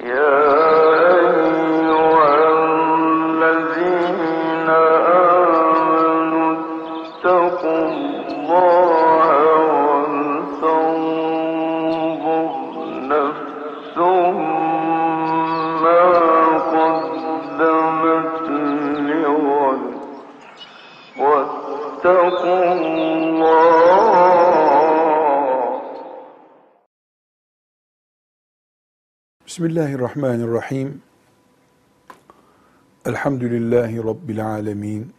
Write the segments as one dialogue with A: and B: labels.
A: Yeah.
B: Bismillahirrahmanirrahim. Elhamdülillahi Rabbil alemin.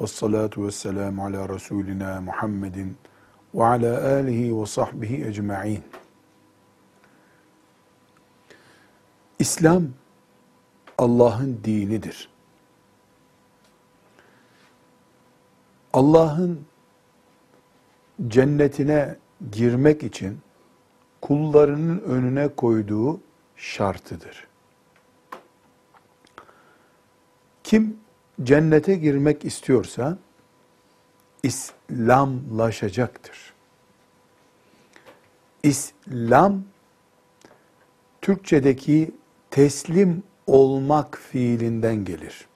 B: Ve salatu ve selamu ala Resulina Muhammedin ve ala alihi ve sahbihi ecma'in. İslam Allah'ın dinidir. Allah'ın cennetine girmek için kullarının önüne koyduğu şartıdır. Kim cennete girmek istiyorsa İslamlaşacaktır. İslam Türkçedeki teslim olmak fiilinden gelir.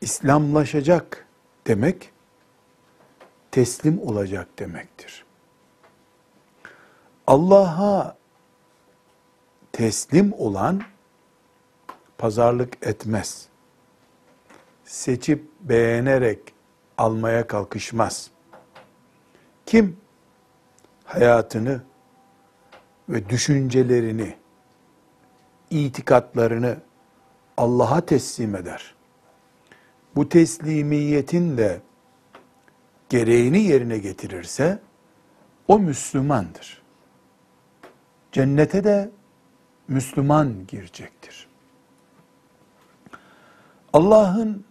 B: İslamlaşacak demek teslim olacak demektir. Allah'a teslim olan pazarlık etmez. Seçip beğenerek almaya kalkışmaz. Kim hayatını ve düşüncelerini, itikatlarını Allah'a teslim eder. Bu teslimiyetin de gereğini yerine getirirse o Müslümandır. Cennete de Müslüman girecektir. Allah'ın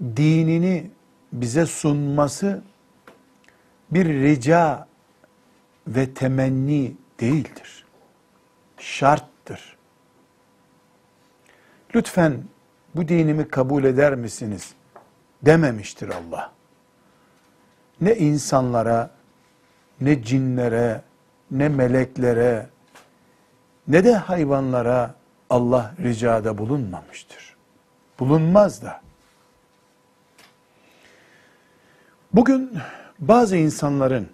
B: dinini bize sunması bir rica ve temenni değildir. Şarttır. Lütfen bu dinimi kabul eder misiniz? dememiştir Allah. Ne insanlara, ne cinlere, ne meleklere, ne de hayvanlara Allah ricada bulunmamıştır. Bulunmaz da. Bugün bazı insanların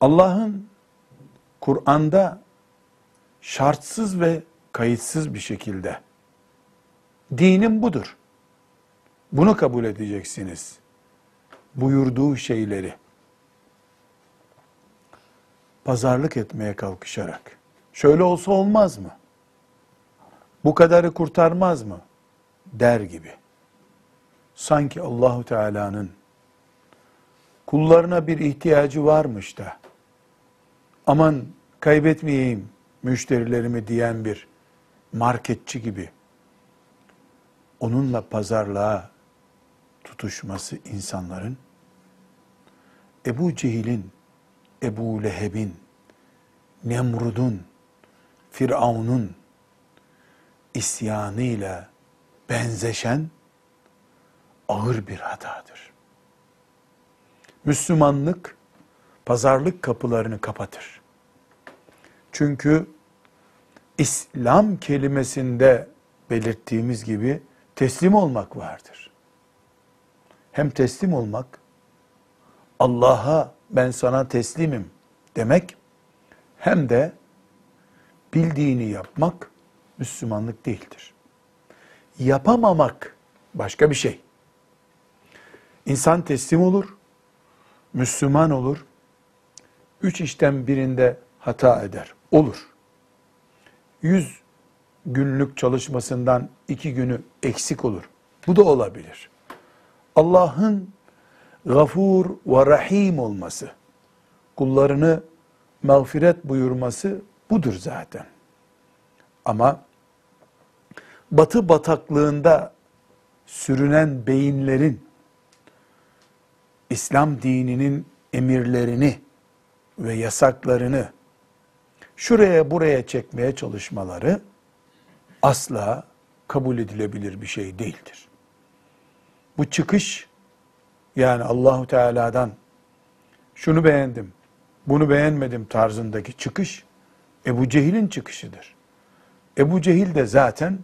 B: Allah'ın Kur'an'da şartsız ve kayıtsız bir şekilde dinim budur. Bunu kabul edeceksiniz. Buyurduğu şeyleri pazarlık etmeye kalkışarak şöyle olsa olmaz mı? Bu kadarı kurtarmaz mı? der gibi. Sanki Allahu Teala'nın kullarına bir ihtiyacı varmış da aman kaybetmeyeyim müşterilerimi diyen bir marketçi gibi onunla pazarlığa tutuşması insanların Ebu Cehil'in Ebu Leheb'in, Nemrud'un, Firavun'un isyanıyla benzeşen ağır bir hatadır. Müslümanlık pazarlık kapılarını kapatır. Çünkü İslam kelimesinde belirttiğimiz gibi teslim olmak vardır. Hem teslim olmak Allah'a ben sana teslimim demek hem de bildiğini yapmak Müslümanlık değildir. Yapamamak başka bir şey. İnsan teslim olur, Müslüman olur, üç işten birinde hata eder. Olur. Yüz günlük çalışmasından iki günü eksik olur. Bu da olabilir. Allah'ın gafur ve rahim olması, kullarını mağfiret buyurması budur zaten. Ama batı bataklığında sürünen beyinlerin İslam dininin emirlerini ve yasaklarını şuraya buraya çekmeye çalışmaları asla kabul edilebilir bir şey değildir. Bu çıkış yani Allahu Teala'dan şunu beğendim, bunu beğenmedim tarzındaki çıkış Ebu Cehil'in çıkışıdır. Ebu Cehil de zaten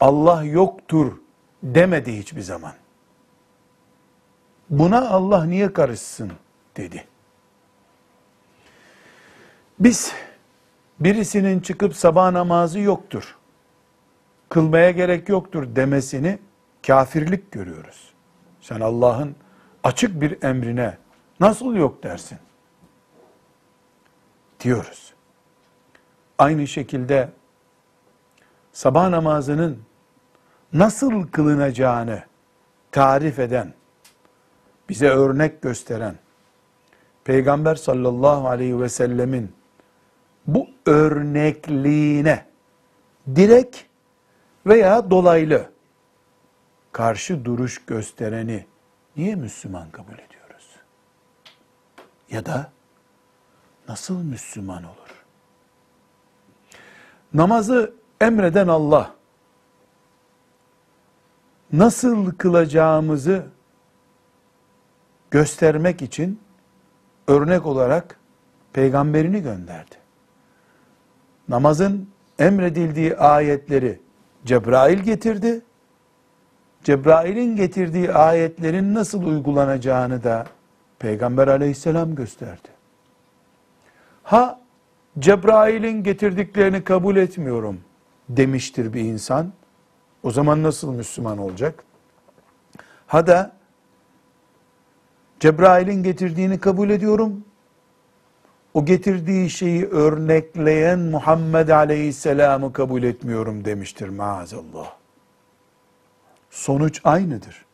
B: Allah yoktur demedi hiçbir zaman. Buna Allah niye karışsın dedi. Biz birisinin çıkıp sabah namazı yoktur, kılmaya gerek yoktur demesini kafirlik görüyoruz. Sen Allah'ın açık bir emrine nasıl yok dersin? Diyoruz. Aynı şekilde sabah namazının nasıl kılınacağını tarif eden, bize örnek gösteren Peygamber sallallahu aleyhi ve sellemin bu örnekliğine direkt veya dolaylı karşı duruş göstereni niye Müslüman kabul ediyoruz? Ya da nasıl Müslüman olur? Namazı emreden Allah nasıl kılacağımızı göstermek için örnek olarak peygamberini gönderdi. Namazın emredildiği ayetleri Cebrail getirdi. Cebrail'in getirdiği ayetlerin nasıl uygulanacağını da Peygamber aleyhisselam gösterdi. Ha Cebrail'in getirdiklerini kabul etmiyorum demiştir bir insan. O zaman nasıl Müslüman olacak? Ha da Cebrail'in getirdiğini kabul ediyorum. O getirdiği şeyi örnekleyen Muhammed Aleyhisselam'ı kabul etmiyorum demiştir maazallah. Sonuç aynıdır.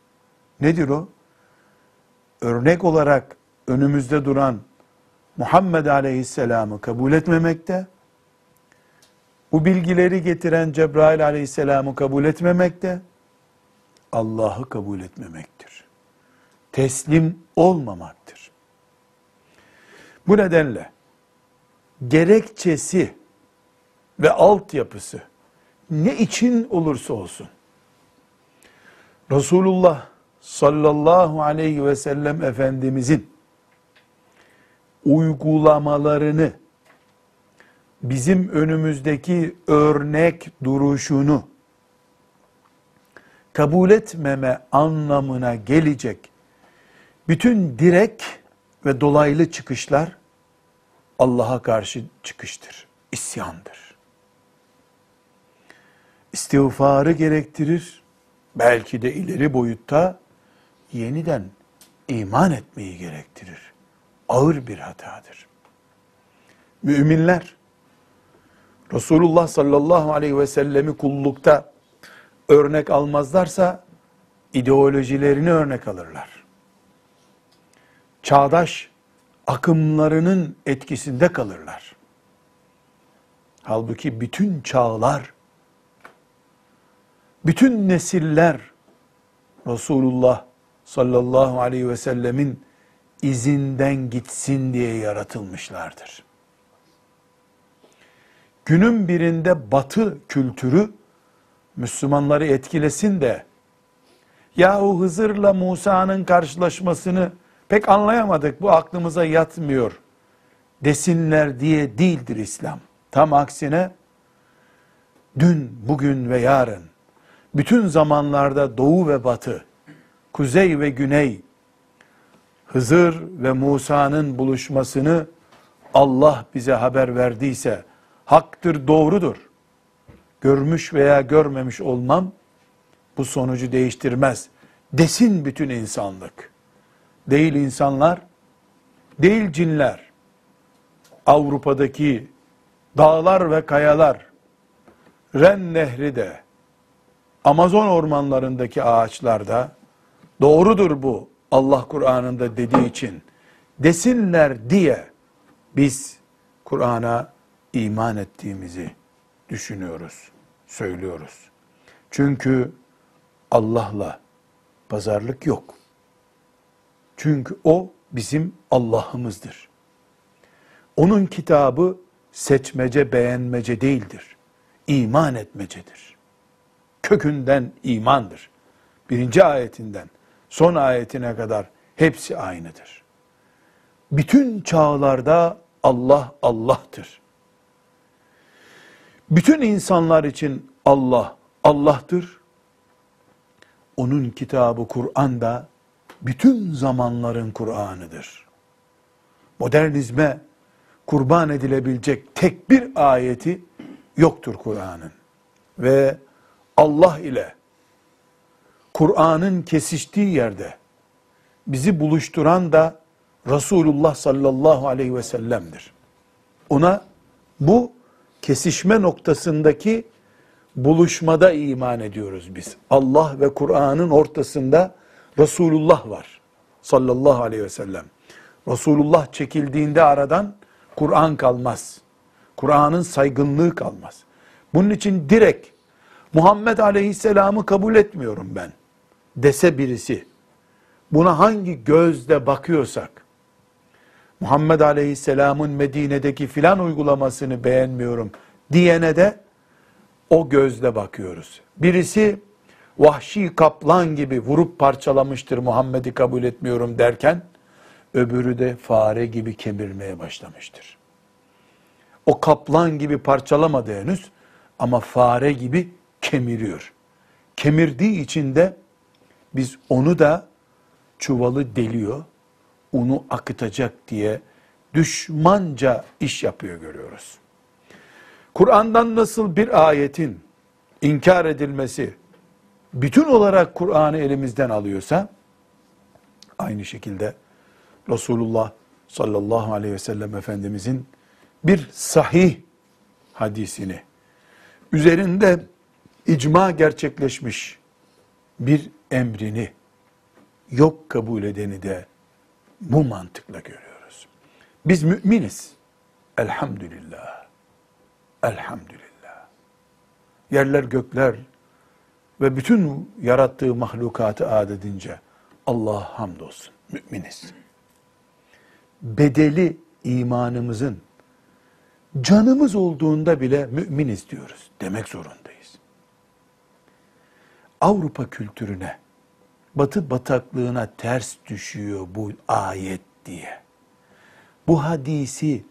B: Nedir o? Örnek olarak önümüzde duran Muhammed Aleyhisselam'ı kabul etmemekte, bu bilgileri getiren Cebrail aleyhisselamı kabul etmemekte, Allah'ı kabul etmemektir. Teslim olmamaktır. Bu nedenle gerekçesi ve altyapısı ne için olursa olsun Resulullah sallallahu aleyhi ve sellem Efendimizin uygulamalarını bizim önümüzdeki örnek duruşunu kabul etmeme anlamına gelecek bütün direk ve dolaylı çıkışlar Allah'a karşı çıkıştır, isyandır. İstiğfarı gerektirir, belki de ileri boyutta yeniden iman etmeyi gerektirir. Ağır bir hatadır. Müminler Resulullah sallallahu aleyhi ve sellemi kullukta örnek almazlarsa ideolojilerini örnek alırlar. Çağdaş akımlarının etkisinde kalırlar. Halbuki bütün çağlar, bütün nesiller Resulullah sallallahu aleyhi ve sellemin izinden gitsin diye yaratılmışlardır günün birinde batı kültürü Müslümanları etkilesin de yahu Hızır'la Musa'nın karşılaşmasını pek anlayamadık bu aklımıza yatmıyor desinler diye değildir İslam. Tam aksine dün, bugün ve yarın bütün zamanlarda doğu ve batı, kuzey ve güney, Hızır ve Musa'nın buluşmasını Allah bize haber verdiyse haktır, doğrudur. Görmüş veya görmemiş olmam bu sonucu değiştirmez. Desin bütün insanlık. Değil insanlar, değil cinler. Avrupa'daki dağlar ve kayalar, Ren Nehri de, Amazon ormanlarındaki ağaçlarda, doğrudur bu Allah Kur'an'ında dediği için, desinler diye biz Kur'an'a iman ettiğimizi düşünüyoruz, söylüyoruz. Çünkü Allah'la pazarlık yok. Çünkü o bizim Allah'ımızdır. Onun kitabı seçmece beğenmece değildir. İman etmecedir. Kökünden imandır. Birinci ayetinden son ayetine kadar hepsi aynıdır. bütün çağlarda Allah Allah'tır. Bütün insanlar için Allah Allah'tır. Onun kitabı Kur'an da bütün zamanların Kur'an'ıdır. Modernizme kurban edilebilecek tek bir ayeti yoktur Kur'an'ın. Ve Allah ile Kur'an'ın kesiştiği yerde bizi buluşturan da Resulullah sallallahu aleyhi ve sellem'dir. Ona bu kesişme noktasındaki buluşmada iman ediyoruz biz. Allah ve Kur'an'ın ortasında Resulullah var sallallahu aleyhi ve sellem. Resulullah çekildiğinde aradan Kur'an kalmaz. Kur'an'ın saygınlığı kalmaz. Bunun için direkt Muhammed aleyhisselamı kabul etmiyorum ben dese birisi, buna hangi gözle bakıyorsak, Muhammed aleyhisselamın Medine'deki filan uygulamasını beğenmiyorum diyene de o gözle bakıyoruz. Birisi vahşi kaplan gibi vurup parçalamıştır Muhammed'i kabul etmiyorum derken, öbürü de fare gibi kemirmeye başlamıştır. O kaplan gibi parçalamadı henüz ama fare gibi kemiriyor. Kemirdiği için de biz onu da çuvalı deliyor, unu akıtacak diye düşmanca iş yapıyor görüyoruz. Kur'an'dan nasıl bir ayetin inkar edilmesi bütün olarak Kur'an'ı elimizden alıyorsa aynı şekilde Resulullah sallallahu aleyhi ve sellem Efendimizin bir sahih hadisini üzerinde icma gerçekleşmiş bir emrini yok kabul edeni de bu mantıkla görüyoruz. Biz müminiz. Elhamdülillah. Elhamdülillah. Yerler gökler ve bütün yarattığı mahlukatı adedince Allah hamdolsun. Müminiz. Bedeli imanımızın canımız olduğunda bile müminiz diyoruz. Demek zorundayız. Avrupa kültürüne, batı bataklığına ters düşüyor bu ayet diye. Bu hadisi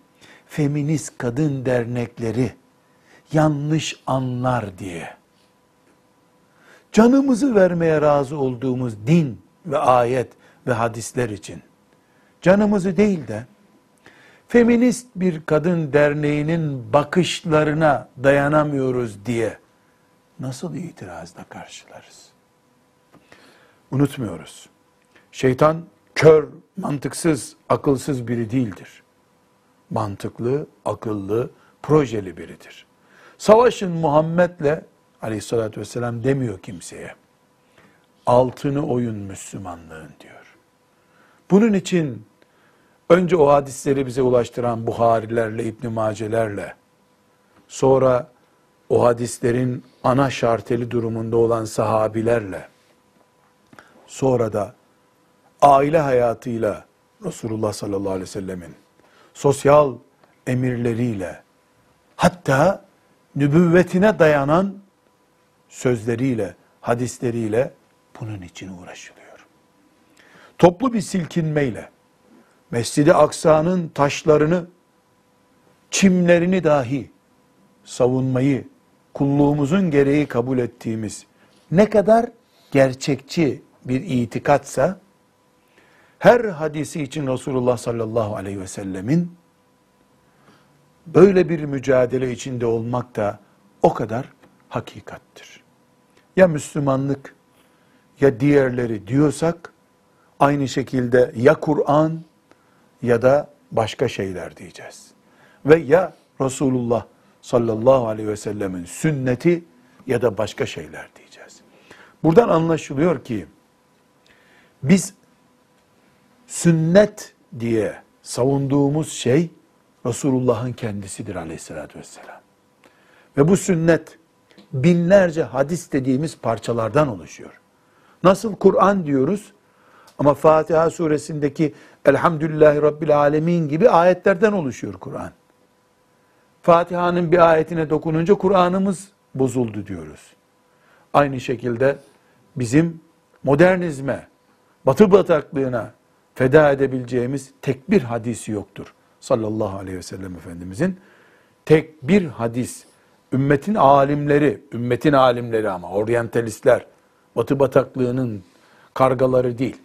B: feminist kadın dernekleri yanlış anlar diye. Canımızı vermeye razı olduğumuz din ve ayet ve hadisler için canımızı değil de feminist bir kadın derneğinin bakışlarına dayanamıyoruz diye nasıl itirazla karşılarız? Unutmuyoruz. Şeytan kör, mantıksız, akılsız biri değildir. Mantıklı, akıllı, projeli biridir. Savaşın Muhammed'le aleyhissalatü vesselam demiyor kimseye. Altını oyun Müslümanlığın diyor. Bunun için önce o hadisleri bize ulaştıran Buharilerle, İbn Macelerle, sonra o hadislerin ana şarteli durumunda olan sahabilerle, sonra da aile hayatıyla Resulullah sallallahu aleyhi ve sellemin sosyal emirleriyle hatta nübüvvetine dayanan sözleriyle, hadisleriyle bunun için uğraşılıyor. Toplu bir silkinmeyle Mescid-i Aksa'nın taşlarını, çimlerini dahi savunmayı kulluğumuzun gereği kabul ettiğimiz ne kadar gerçekçi bir itikatsa her hadisi için Resulullah sallallahu aleyhi ve sellemin böyle bir mücadele içinde olmak da o kadar hakikattir. Ya Müslümanlık ya diğerleri diyorsak aynı şekilde ya Kur'an ya da başka şeyler diyeceğiz. Ve ya Resulullah sallallahu aleyhi ve sellemin sünneti ya da başka şeyler diyeceğiz. Buradan anlaşılıyor ki biz sünnet diye savunduğumuz şey Resulullah'ın kendisidir aleyhissalatü vesselam. Ve bu sünnet binlerce hadis dediğimiz parçalardan oluşuyor. Nasıl Kur'an diyoruz ama Fatiha suresindeki Elhamdülillahi Rabbil Alemin gibi ayetlerden oluşuyor Kur'an. Fatiha'nın bir ayetine dokununca Kur'an'ımız bozuldu diyoruz. Aynı şekilde bizim modernizme, batı bataklığına, feda edebileceğimiz tek bir hadisi yoktur. Sallallahu aleyhi ve sellem Efendimizin tek bir hadis, ümmetin alimleri, ümmetin alimleri ama oryantalistler, batı bataklığının kargaları değil,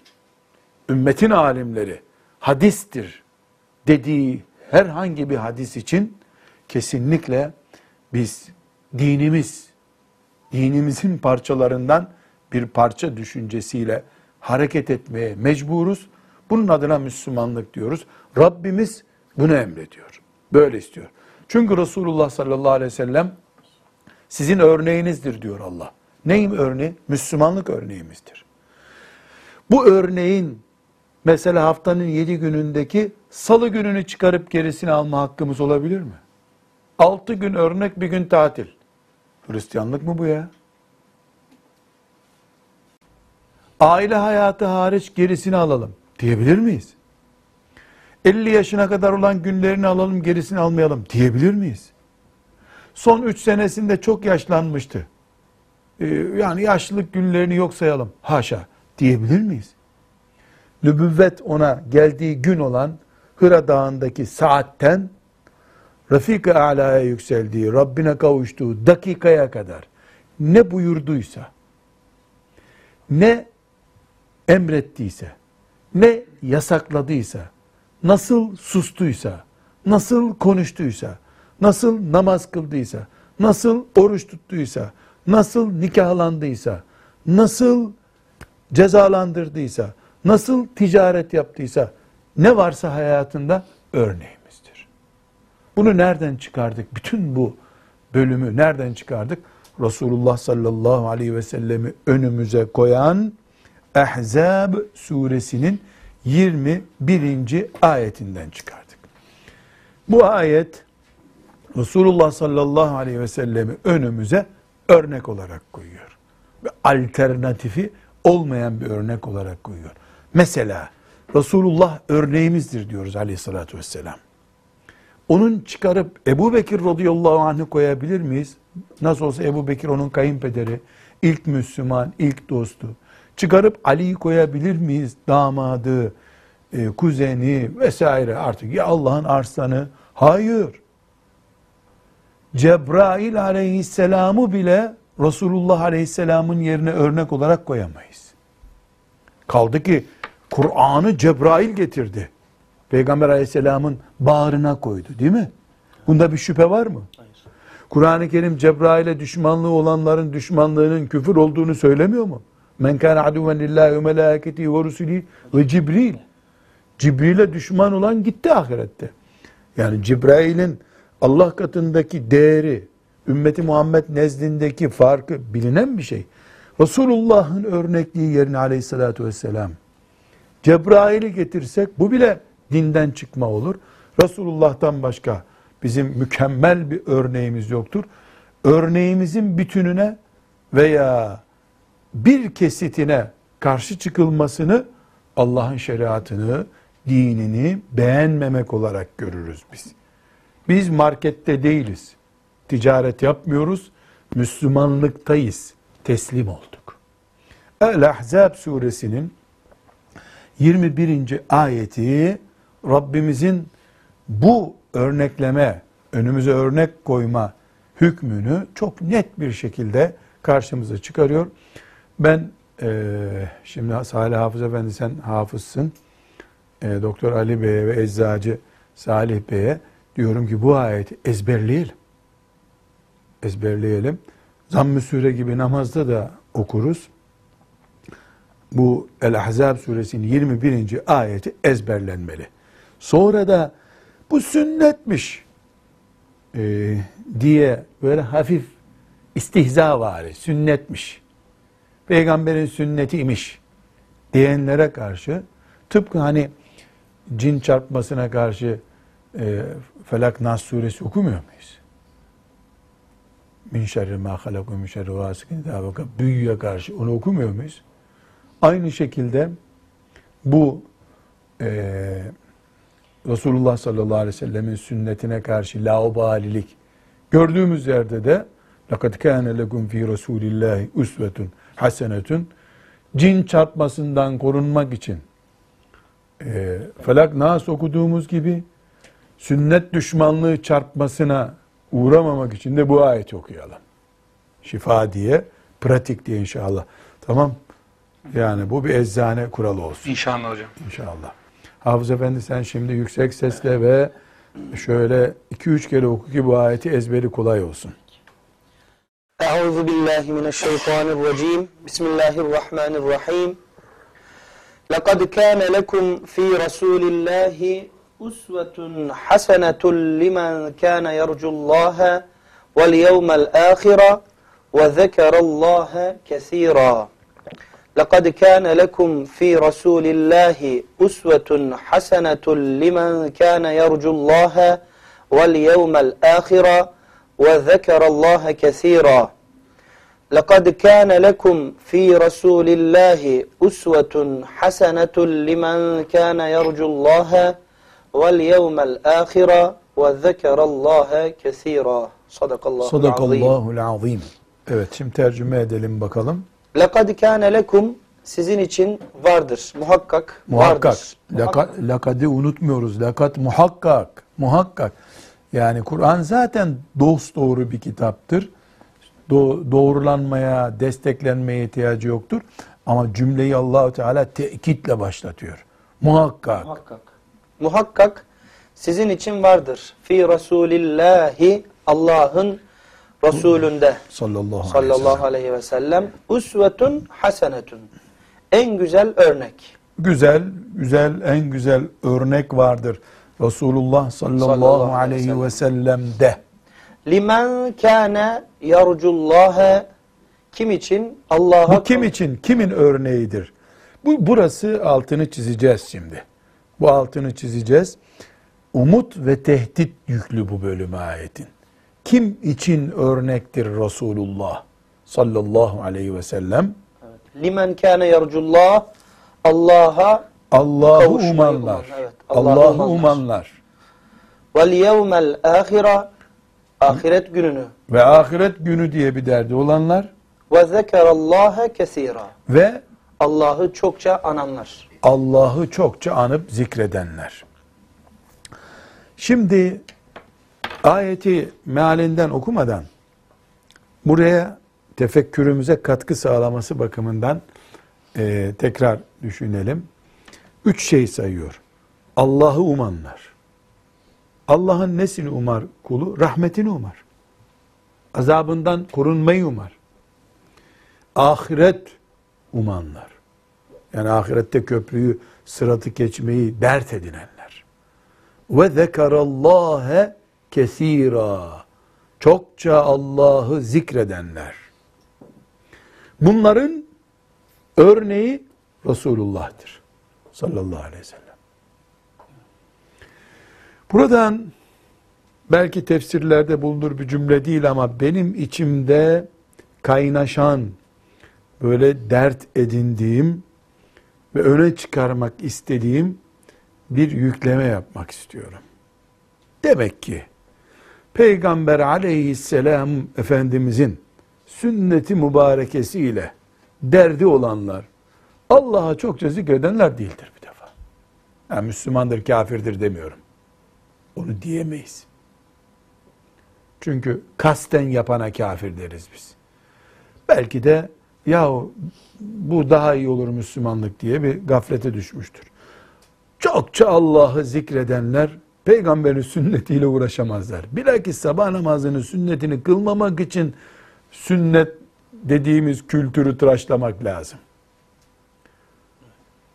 B: ümmetin alimleri hadistir dediği herhangi bir hadis için kesinlikle biz dinimiz, dinimizin parçalarından bir parça düşüncesiyle hareket etmeye mecburuz. Bunun adına Müslümanlık diyoruz. Rabbimiz bunu emrediyor. Böyle istiyor. Çünkü Resulullah sallallahu aleyhi ve sellem sizin örneğinizdir diyor Allah. Neyim örneği? Müslümanlık örneğimizdir. Bu örneğin mesela haftanın yedi günündeki salı gününü çıkarıp gerisini alma hakkımız olabilir mi? Altı gün örnek bir gün tatil. Hristiyanlık mı bu ya? Aile hayatı hariç gerisini alalım diyebilir miyiz? 50 yaşına kadar olan günlerini alalım gerisini almayalım diyebilir miyiz? Son 3 senesinde çok yaşlanmıştı. Ee, yani yaşlılık günlerini yok sayalım. Haşa diyebilir miyiz? Nübüvvet ona geldiği gün olan Hıra Dağı'ndaki saatten Rafik-i Ala'ya yükseldiği, Rabbine kavuştuğu dakikaya kadar ne buyurduysa, ne emrettiyse, ne yasakladıysa, nasıl sustuysa, nasıl konuştuysa, nasıl namaz kıldıysa, nasıl oruç tuttuysa, nasıl nikahlandıysa, nasıl cezalandırdıysa, nasıl ticaret yaptıysa, ne varsa hayatında örneğimizdir. Bunu nereden çıkardık? Bütün bu bölümü nereden çıkardık? Resulullah sallallahu aleyhi ve sellemi önümüze koyan Ahzab suresinin 21. ayetinden çıkardık. Bu ayet Resulullah sallallahu aleyhi ve sellemi önümüze örnek olarak koyuyor. Ve alternatifi olmayan bir örnek olarak koyuyor. Mesela Resulullah örneğimizdir diyoruz aleyhissalatü vesselam. Onun çıkarıp Ebu Bekir radıyallahu anh'ı koyabilir miyiz? Nasıl olsa Ebu Bekir onun kayınpederi, ilk Müslüman, ilk dostu. Çıkarıp Ali'yi koyabilir miyiz? Damadı, e, kuzeni vesaire artık ya Allah'ın arslanı. Hayır. Cebrail aleyhisselamı bile Resulullah aleyhisselamın yerine örnek olarak koyamayız. Kaldı ki Kur'an'ı Cebrail getirdi. Peygamber aleyhisselamın bağrına koydu değil mi? Bunda bir şüphe var mı? Kur'an-ı Kerim Cebrail'e düşmanlığı olanların düşmanlığının küfür olduğunu söylemiyor mu? Men kana aduven lillahi ve melâketihi ve rusulihi ve Cibril. Cibril'e düşman olan gitti ahirette. Yani Cibrail'in Allah katındaki değeri, ümmeti Muhammed nezdindeki farkı bilinen bir şey. Resulullah'ın örnekliği yerine aleyhissalatü vesselam. Cebrail'i getirsek bu bile dinden çıkma olur. Resulullah'tan başka bizim mükemmel bir örneğimiz yoktur. Örneğimizin bütününe veya bir kesitine karşı çıkılmasını Allah'ın şeriatını, dinini beğenmemek olarak görürüz biz. Biz markette değiliz. Ticaret yapmıyoruz. Müslümanlıktayız. Teslim olduk. El-Ahzab suresinin 21. ayeti Rabbimizin bu örnekleme, önümüze örnek koyma hükmünü çok net bir şekilde karşımıza çıkarıyor. Ben e, şimdi Salih Hafız Efendi sen hafızsın. E, Doktor Ali Bey'e ve Eczacı Salih Bey'e diyorum ki bu ayeti ezberleyelim. Ezberleyelim. Zamm-ı Sure gibi namazda da okuruz. Bu El-Ahzab suresinin 21. ayeti ezberlenmeli. Sonra da bu sünnetmiş e, diye böyle hafif istihza var, sünnetmiş peygamberin sünnetiymiş diyenlere karşı tıpkı hani cin çarpmasına karşı e, Felak Nas suresi okumuyor muyuz? Min şerri ma halaku min şerri vasikin büyüye karşı onu okumuyor muyuz? Aynı şekilde bu e, Resulullah sallallahu aleyhi ve sellemin sünnetine karşı laubalilik gördüğümüz yerde de لَقَدْ كَانَ لَكُمْ ف۪ي رَسُولِ اللّٰهِ üsvetun hasenetün cin çarpmasından korunmak için e, Felak Nas okuduğumuz gibi sünnet düşmanlığı çarpmasına uğramamak için de bu ayeti okuyalım. Şifa diye, pratik diye inşallah. Tamam. Yani bu bir eczane kuralı olsun
C: İnşallah hocam.
B: inşallah. Hafız Efendi sen şimdi yüksek sesle ve şöyle 2-3 kere oku ki bu ayeti ezberi kolay olsun.
D: أعوذ بالله من الشيطان الرجيم بسم الله الرحمن الرحيم لقد كان لكم في رسول الله أسوة حسنة لمن كان يرجو الله واليوم الآخر وذكر الله كثيرا لقد كان لكم في رسول الله أسوة حسنة لمن كان يرجو الله واليوم الآخر وذكر الله كثيرا لقد كان لكم في رسول الله أسوة حسنة لمن كان يرجو الله واليوم الآخر وذكر الله كثيرا صدق الله العظيم
B: Sadakallahul azim. Evet şimdi tercüme edelim bakalım.
D: لقد كان لكم sizin için vardır. Muhakkak,
B: Muhakkak.
D: vardır.
B: Laka, lakadi unutmuyoruz. Lakat muhakkak. Muhakkak. Yani Kur'an zaten dost doğru bir kitaptır. Do- doğrulanmaya, desteklenmeye ihtiyacı yoktur. Ama cümleyi Allahu Teala tekitle başlatıyor. Muhakkak.
D: Muhakkak. Muhakkak sizin için vardır. Fi Resulillahi Allah'ın Resulünde
B: Sallallahu, aleyhi ve
D: sallallahu aleyhi ve sellem usvetun hasenetun. En güzel örnek.
B: Güzel, güzel, en güzel örnek vardır. Resulullah sallallahu,
D: Sallallahu aleyhi ve
B: sellem'de.
D: Limen kâne yarcullâhe kim için? Allah'a
B: Bu kim için? Kimin örneğidir? Bu burası altını çizeceğiz şimdi. Bu altını çizeceğiz. Umut ve tehdit yüklü bu bölüm ayetin. Kim için örnektir Resulullah sallallahu aleyhi ve sellem?
D: Limen kâne yarcullah Allah'a
B: Allah'ı umanlar.
D: uman, evet. Allah'ı
B: Allah'ı
D: umanlar. vel yevmel ahira ahiret gününü
B: Ve ahiret günü diye bir derdi olanlar
D: ve zekerallâhe kesîrâ
B: ve
D: Allah'ı çokça ananlar.
B: Allah'ı çokça anıp zikredenler. Şimdi ayeti mealinden okumadan buraya tefekkürümüze katkı sağlaması bakımından e, tekrar düşünelim. Üç şey sayıyor. Allah'ı umanlar. Allah'ın nesini umar kulu? Rahmetini umar. Azabından korunmayı umar. Ahiret umanlar. Yani ahirette köprüyü, sıratı geçmeyi dert edinenler. Ve zekarallâhe kesîrâ. Çokça Allah'ı zikredenler. Bunların örneği Resulullah'tır. Sallallahu aleyhi ve sellem. Buradan belki tefsirlerde bulunur bir cümle değil ama benim içimde kaynaşan, böyle dert edindiğim ve öne çıkarmak istediğim bir yükleme yapmak istiyorum. Demek ki Peygamber aleyhisselam Efendimizin sünneti mübarekesiyle derdi olanlar Allah'a çokça zikredenler değildir bir defa. Yani Müslümandır, kafirdir demiyorum. Onu diyemeyiz. Çünkü kasten yapana kafir deriz biz. Belki de yahu bu daha iyi olur Müslümanlık diye bir gaflete düşmüştür. Çokça Allah'ı zikredenler peygamberin sünnetiyle uğraşamazlar. Bilakis sabah namazının sünnetini kılmamak için sünnet dediğimiz kültürü tıraşlamak lazım.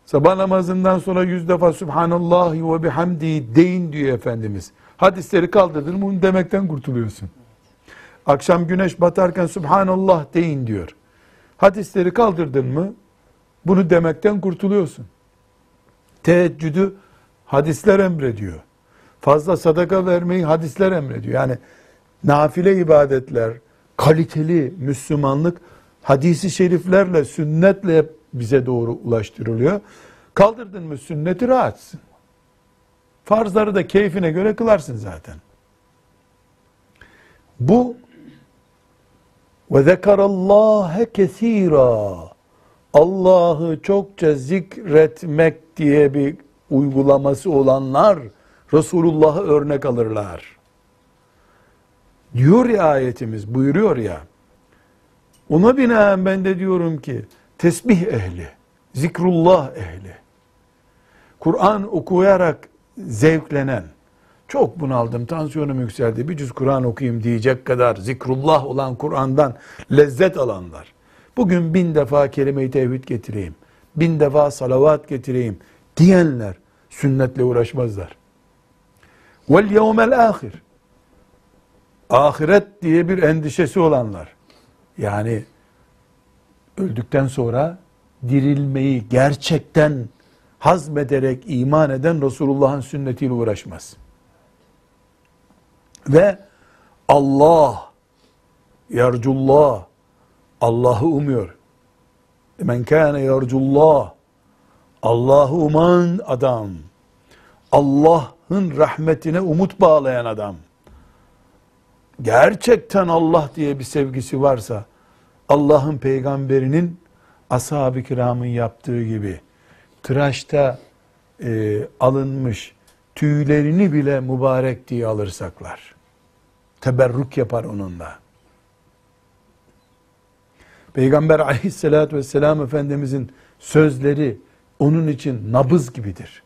B: Sabah namazından sonra yüz defa Subhanallah ve bihamdi deyin diyor Efendimiz. Hadisleri kaldırdın bunu demekten kurtuluyorsun. Akşam güneş batarken Subhanallah deyin diyor. Hadisleri kaldırdın mı bunu demekten kurtuluyorsun. Teheccüdü hadisler emrediyor. Fazla sadaka vermeyi hadisler emrediyor. Yani nafile ibadetler, kaliteli Müslümanlık hadisi şeriflerle, sünnetle hep bize doğru ulaştırılıyor. Kaldırdın mı sünneti rahatsın. Farzları da keyfine göre kılarsın zaten. Bu ve zekarallâhe kesîrâ Allah'ı çokça zikretmek diye bir uygulaması olanlar Resulullah'ı örnek alırlar. Diyor ya ayetimiz, buyuruyor ya. Ona binaen ben de diyorum ki tesbih ehli, zikrullah ehli, Kur'an okuyarak zevklenen, çok bunaldım, tansiyonum yükseldi, bir cüz Kur'an okuyayım diyecek kadar zikrullah olan Kur'an'dan lezzet alanlar. Bugün bin defa kelime-i tevhid getireyim, bin defa salavat getireyim diyenler sünnetle uğraşmazlar. Vel yevmel ahir. Ahiret diye bir endişesi olanlar. Yani öldükten sonra dirilmeyi gerçekten hazmederek iman eden Resulullah'ın sünnetiyle uğraşmaz. Ve Allah, yarcullah, Allah'ı umuyor. Men kâne yarcullah, Allah'ı uman adam, Allah'ın rahmetine umut bağlayan adam, gerçekten Allah diye bir sevgisi varsa, Allah'ın peygamberinin ashab-ı kiramın yaptığı gibi, tıraşta e, alınmış tüylerini bile mübarek diye alırsaklar. Teberrük yapar onunla. Peygamber aleyhissalatü vesselam Efendimizin sözleri onun için nabız gibidir.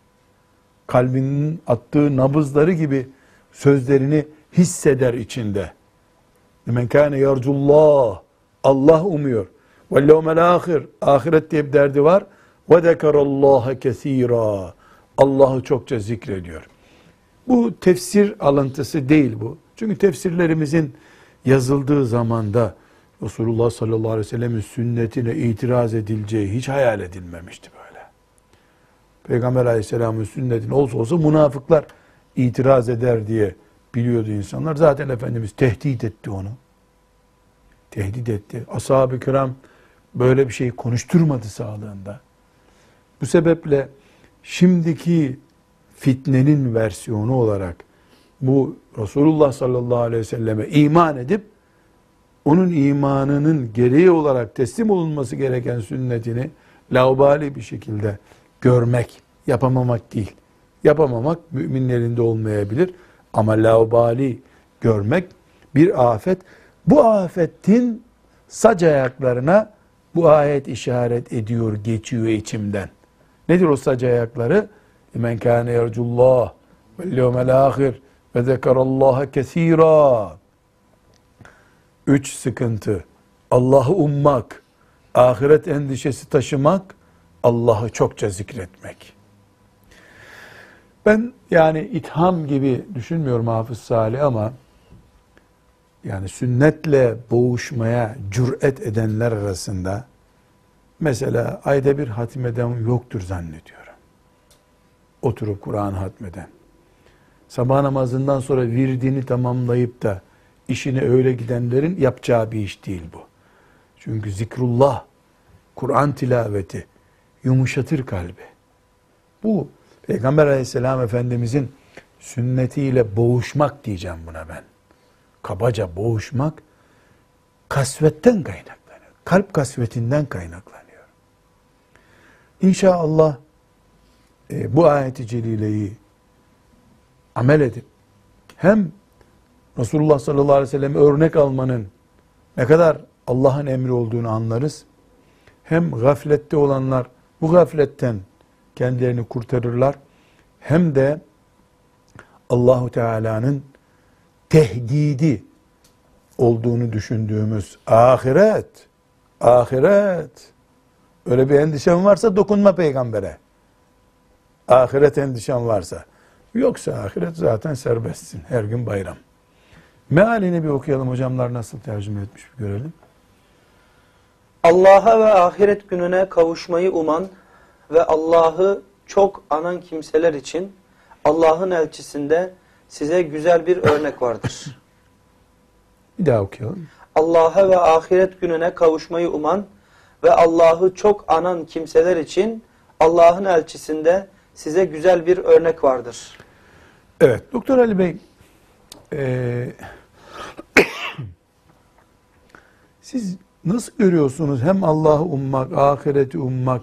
B: Kalbinin attığı nabızları gibi sözlerini hisseder içinde. Men kâne yarcullah. Allah umuyor. Ve levmel ahir. Ahiret diye bir derdi var. Ve zekerallaha kesira. Allah'ı çokça zikrediyor. Bu tefsir alıntısı değil bu. Çünkü tefsirlerimizin yazıldığı zamanda Resulullah sallallahu aleyhi ve sellemin sünnetine itiraz edileceği hiç hayal edilmemişti böyle. Peygamber aleyhisselamın sünnetine olsa olsa münafıklar itiraz eder diye biliyordu insanlar. Zaten Efendimiz tehdit etti onu. Tehdit etti. Ashab-ı kiram böyle bir şey konuşturmadı sağlığında. Bu sebeple şimdiki fitnenin versiyonu olarak bu Resulullah sallallahu aleyhi ve selleme iman edip onun imanının gereği olarak teslim olunması gereken sünnetini laubali bir şekilde görmek, yapamamak değil. Yapamamak müminlerinde olmayabilir ama laubali görmek bir afet. Bu afetin sac ayaklarına bu ayet işaret ediyor, geçiyor içimden. Nedir o sac ayakları? Men kâne yercullah vel yevmel ahir ve zekerallaha kesira. Üç sıkıntı. Allah'ı ummak, ahiret endişesi taşımak, Allah'ı çokça zikretmek. Ben yani itham gibi düşünmüyorum Hafız Salih ama yani sünnetle boğuşmaya cüret edenler arasında mesela ayda bir hatmeden yoktur zannediyorum. Oturup Kur'an hatmeden. Sabah namazından sonra virdini tamamlayıp da işine öyle gidenlerin yapacağı bir iş değil bu. Çünkü zikrullah, Kur'an tilaveti yumuşatır kalbi. Bu Peygamber aleyhisselam efendimizin sünnetiyle boğuşmak diyeceğim buna ben. Kabaca boğuşmak kasvetten kaynaklanıyor. Kalp kasvetinden kaynaklanıyor. İnşallah e, bu ayeti celileyi amel edip hem Resulullah sallallahu aleyhi ve sellem örnek almanın ne kadar Allah'ın emri olduğunu anlarız. Hem gaflette olanlar bu gafletten kendilerini kurtarırlar. Hem de Allahu Teala'nın tehdidi olduğunu düşündüğümüz ahiret, ahiret. Öyle bir endişen varsa dokunma peygambere. Ahiret endişen varsa. Yoksa ahiret zaten serbestsin. Her gün bayram. Mealini bir okuyalım hocamlar nasıl tercüme etmiş bir görelim.
D: Allah'a ve ahiret gününe kavuşmayı uman ve Allah'ı çok anan kimseler için Allah'ın elçisinde size güzel bir örnek vardır.
B: Bir daha okuyalım.
D: Allah'a ve ahiret gününe kavuşmayı uman ve Allah'ı çok anan kimseler için Allah'ın elçisinde size güzel bir örnek vardır.
B: Evet, Doktor Ali Bey, eee, siz nasıl görüyorsunuz hem Allah'ı ummak, ahireti ummak,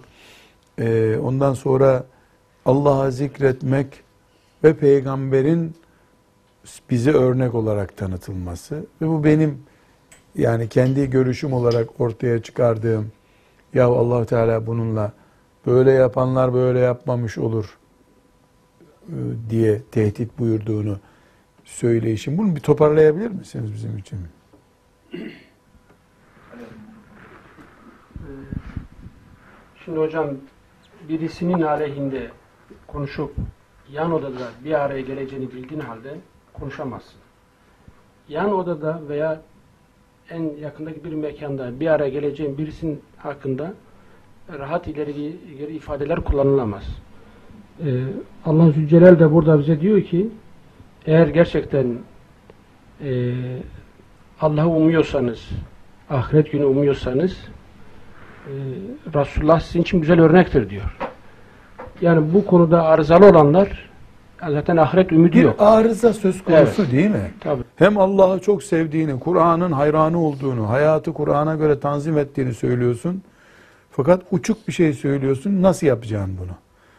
B: eee, ondan sonra Allah'a zikretmek ve peygamberin bize örnek olarak tanıtılması ve bu benim yani kendi görüşüm olarak ortaya çıkardığım ya Allah Teala bununla böyle yapanlar böyle yapmamış olur e, diye tehdit buyurduğunu söyleyişim. Bunu bir toparlayabilir misiniz bizim için?
C: Şimdi hocam birisinin aleyhinde konuşup yan odada bir araya geleceğini bildiğin halde konuşamazsın. Yan odada veya en yakındaki bir mekanda bir araya geleceğin birisinin hakkında rahat ileri geri ifadeler kullanılamaz. Ee, Allah Zülcelal de burada bize diyor ki eğer gerçekten e, Allah'ı umuyorsanız, ahiret günü umuyorsanız e, Resulullah sizin için güzel örnektir diyor. Yani bu konuda arızalı olanlar zaten ahiret ümidi
B: Bir
C: yok.
B: arıza söz konusu değil mi?
C: Tabii.
B: Hem Allah'ı çok sevdiğini, Kur'an'ın hayranı olduğunu, hayatı Kur'an'a göre tanzim ettiğini söylüyorsun. Fakat uçuk bir şey söylüyorsun. Nasıl yapacaksın bunu?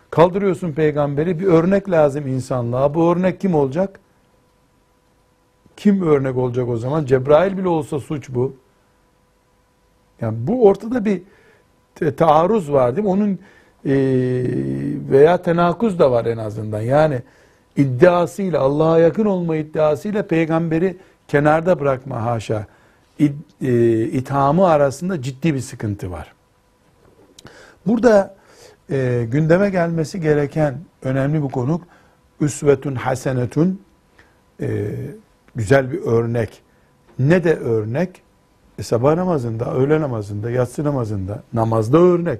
B: Kaldırıyorsun peygamberi. Bir örnek lazım insanlığa. Bu örnek kim olacak? Kim örnek olacak o zaman? Cebrail bile olsa suç bu. Yani bu ortada bir taarruz var değil mi? Onun e, veya tenakuz da var en azından. Yani iddiasıyla Allah'a yakın olma iddiasıyla peygamberi kenarda bırakma haşa. İd, e, ithamı arasında ciddi bir sıkıntı var. Burada e, gündeme gelmesi gereken önemli bir konu üsvetun hasenetun e, güzel bir örnek. Ne de örnek? E, sabah namazında, öğle namazında, yatsı namazında, namazda örnek.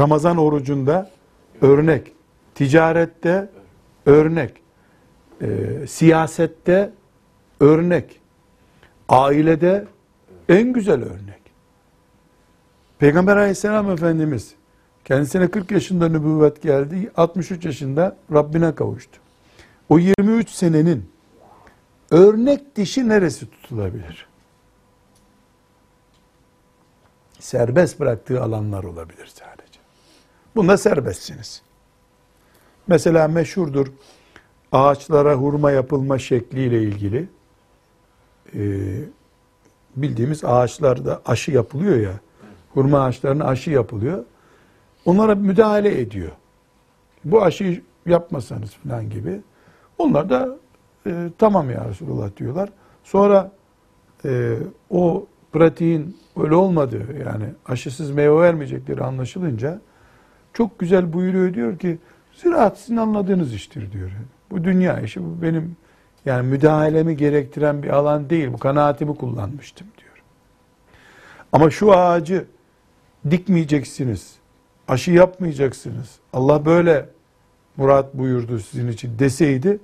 B: Ramazan orucunda örnek. Ticarette örnek. E, siyasette örnek. Ailede en güzel örnek. Peygamber aleyhisselam Efendimiz kendisine 40 yaşında nübüvvet geldi. 63 yaşında Rabbine kavuştu. O 23 senenin örnek dişi neresi tutulabilir? Serbest bıraktığı alanlar olabilir sadece. Bunda serbestsiniz. Mesela meşhurdur ağaçlara hurma yapılma şekliyle ilgili e, bildiğimiz ağaçlarda aşı yapılıyor ya hurma ağaçlarına aşı yapılıyor. Onlara müdahale ediyor. Bu aşıyı yapmasanız falan gibi. Onlar da e, tamam ya Resulullah diyorlar. Sonra e, o pratiğin öyle olmadığı yani aşısız meyve vermeyecekleri anlaşılınca çok güzel buyuruyor diyor ki ziraat sizin anladığınız iştir diyor. Bu dünya işi bu benim yani müdahalemi gerektiren bir alan değil. Bu kanaatimi kullanmıştım diyor. Ama şu ağacı dikmeyeceksiniz. Aşı yapmayacaksınız. Allah böyle murat buyurdu sizin için deseydi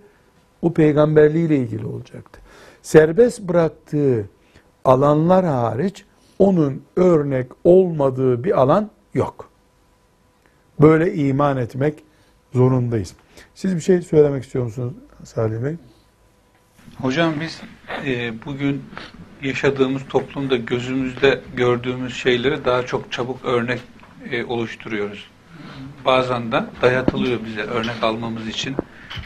B: o peygamberliğiyle ilgili olacaktı. Serbest bıraktığı alanlar hariç onun örnek olmadığı bir alan yok. Böyle iman etmek zorundayız. Siz bir şey söylemek istiyor musunuz Salih Bey?
E: Hocam biz e, bugün yaşadığımız toplumda gözümüzde gördüğümüz şeyleri daha çok çabuk örnek e, oluşturuyoruz. Bazen de dayatılıyor bize örnek almamız için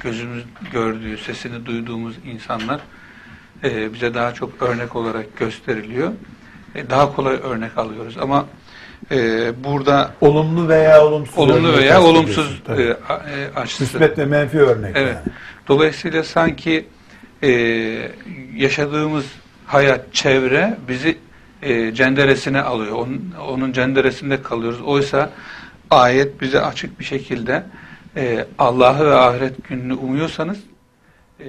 E: gözümüz gördüğü, sesini duyduğumuz insanlar e, bize daha çok örnek olarak gösteriliyor. E, daha kolay örnek alıyoruz ama e, burada
B: Olumlu veya olumsuz.
E: olumlu veya olumsuz e, e, açısı.
B: Müsbet ve menfi örnek.
E: Evet.
B: yani.
E: Dolayısıyla sanki e, yaşadığımız hayat, çevre bizi e, cenderesine alıyor. Onun, onun cenderesinde kalıyoruz. Oysa ayet bize açık bir şekilde e, Allah'ı ve ahiret gününü umuyorsanız e,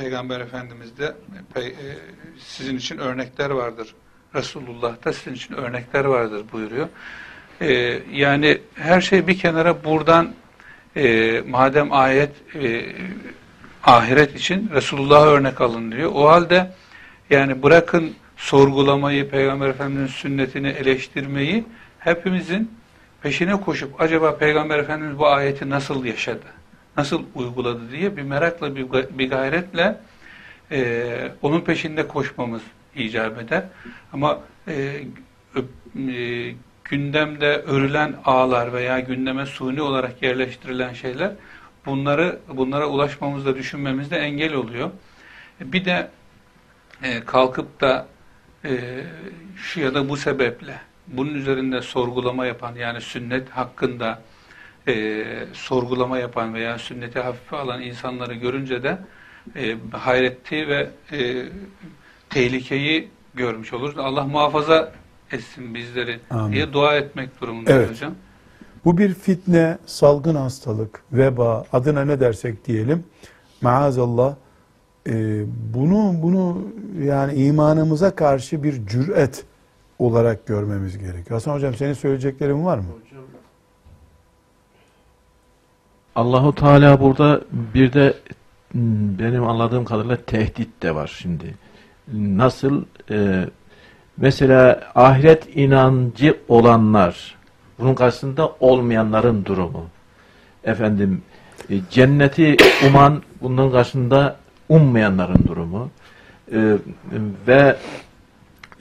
E: Peygamber Efendimiz de pe- e, sizin için örnekler vardır. Resulullah da sizin için örnekler vardır buyuruyor. E, yani her şey bir kenara buradan e, madem ayet e, ahiret için Resulullah'a örnek alın diyor. O halde yani bırakın sorgulamayı, Peygamber Efendimiz'in sünnetini eleştirmeyi hepimizin peşine koşup acaba Peygamber Efendimiz bu ayeti nasıl yaşadı, nasıl uyguladı diye bir merakla, bir, gayretle e, onun peşinde koşmamız icap eder. Ama e, e, gündemde örülen ağlar veya gündeme suni olarak yerleştirilen şeyler bunları bunlara ulaşmamızda düşünmemizde engel oluyor. Bir de e, kalkıp da e, şu ya da bu sebeple bunun üzerinde sorgulama yapan yani sünnet hakkında e, sorgulama yapan veya sünneti hafife alan insanları görünce de e, hayreti ve e, tehlikeyi görmüş oluruz. Allah muhafaza etsin bizleri
B: Amin.
E: diye dua etmek durumundayız
B: Evet.
E: hocam.
B: Bu bir fitne, salgın hastalık, veba, adına ne dersek diyelim. Maazallah e, bunu bunu yani imanımıza karşı bir cüret olarak görmemiz gerekiyor. Hasan hocam senin söyleyeceklerin var mı?
F: Allahu Teala burada bir de m, benim anladığım kadarıyla tehdit de var şimdi. Nasıl e, mesela ahiret inancı olanlar bunun karşısında olmayanların durumu. Efendim e, cenneti uman bunun karşısında ummayanların durumu. E, ve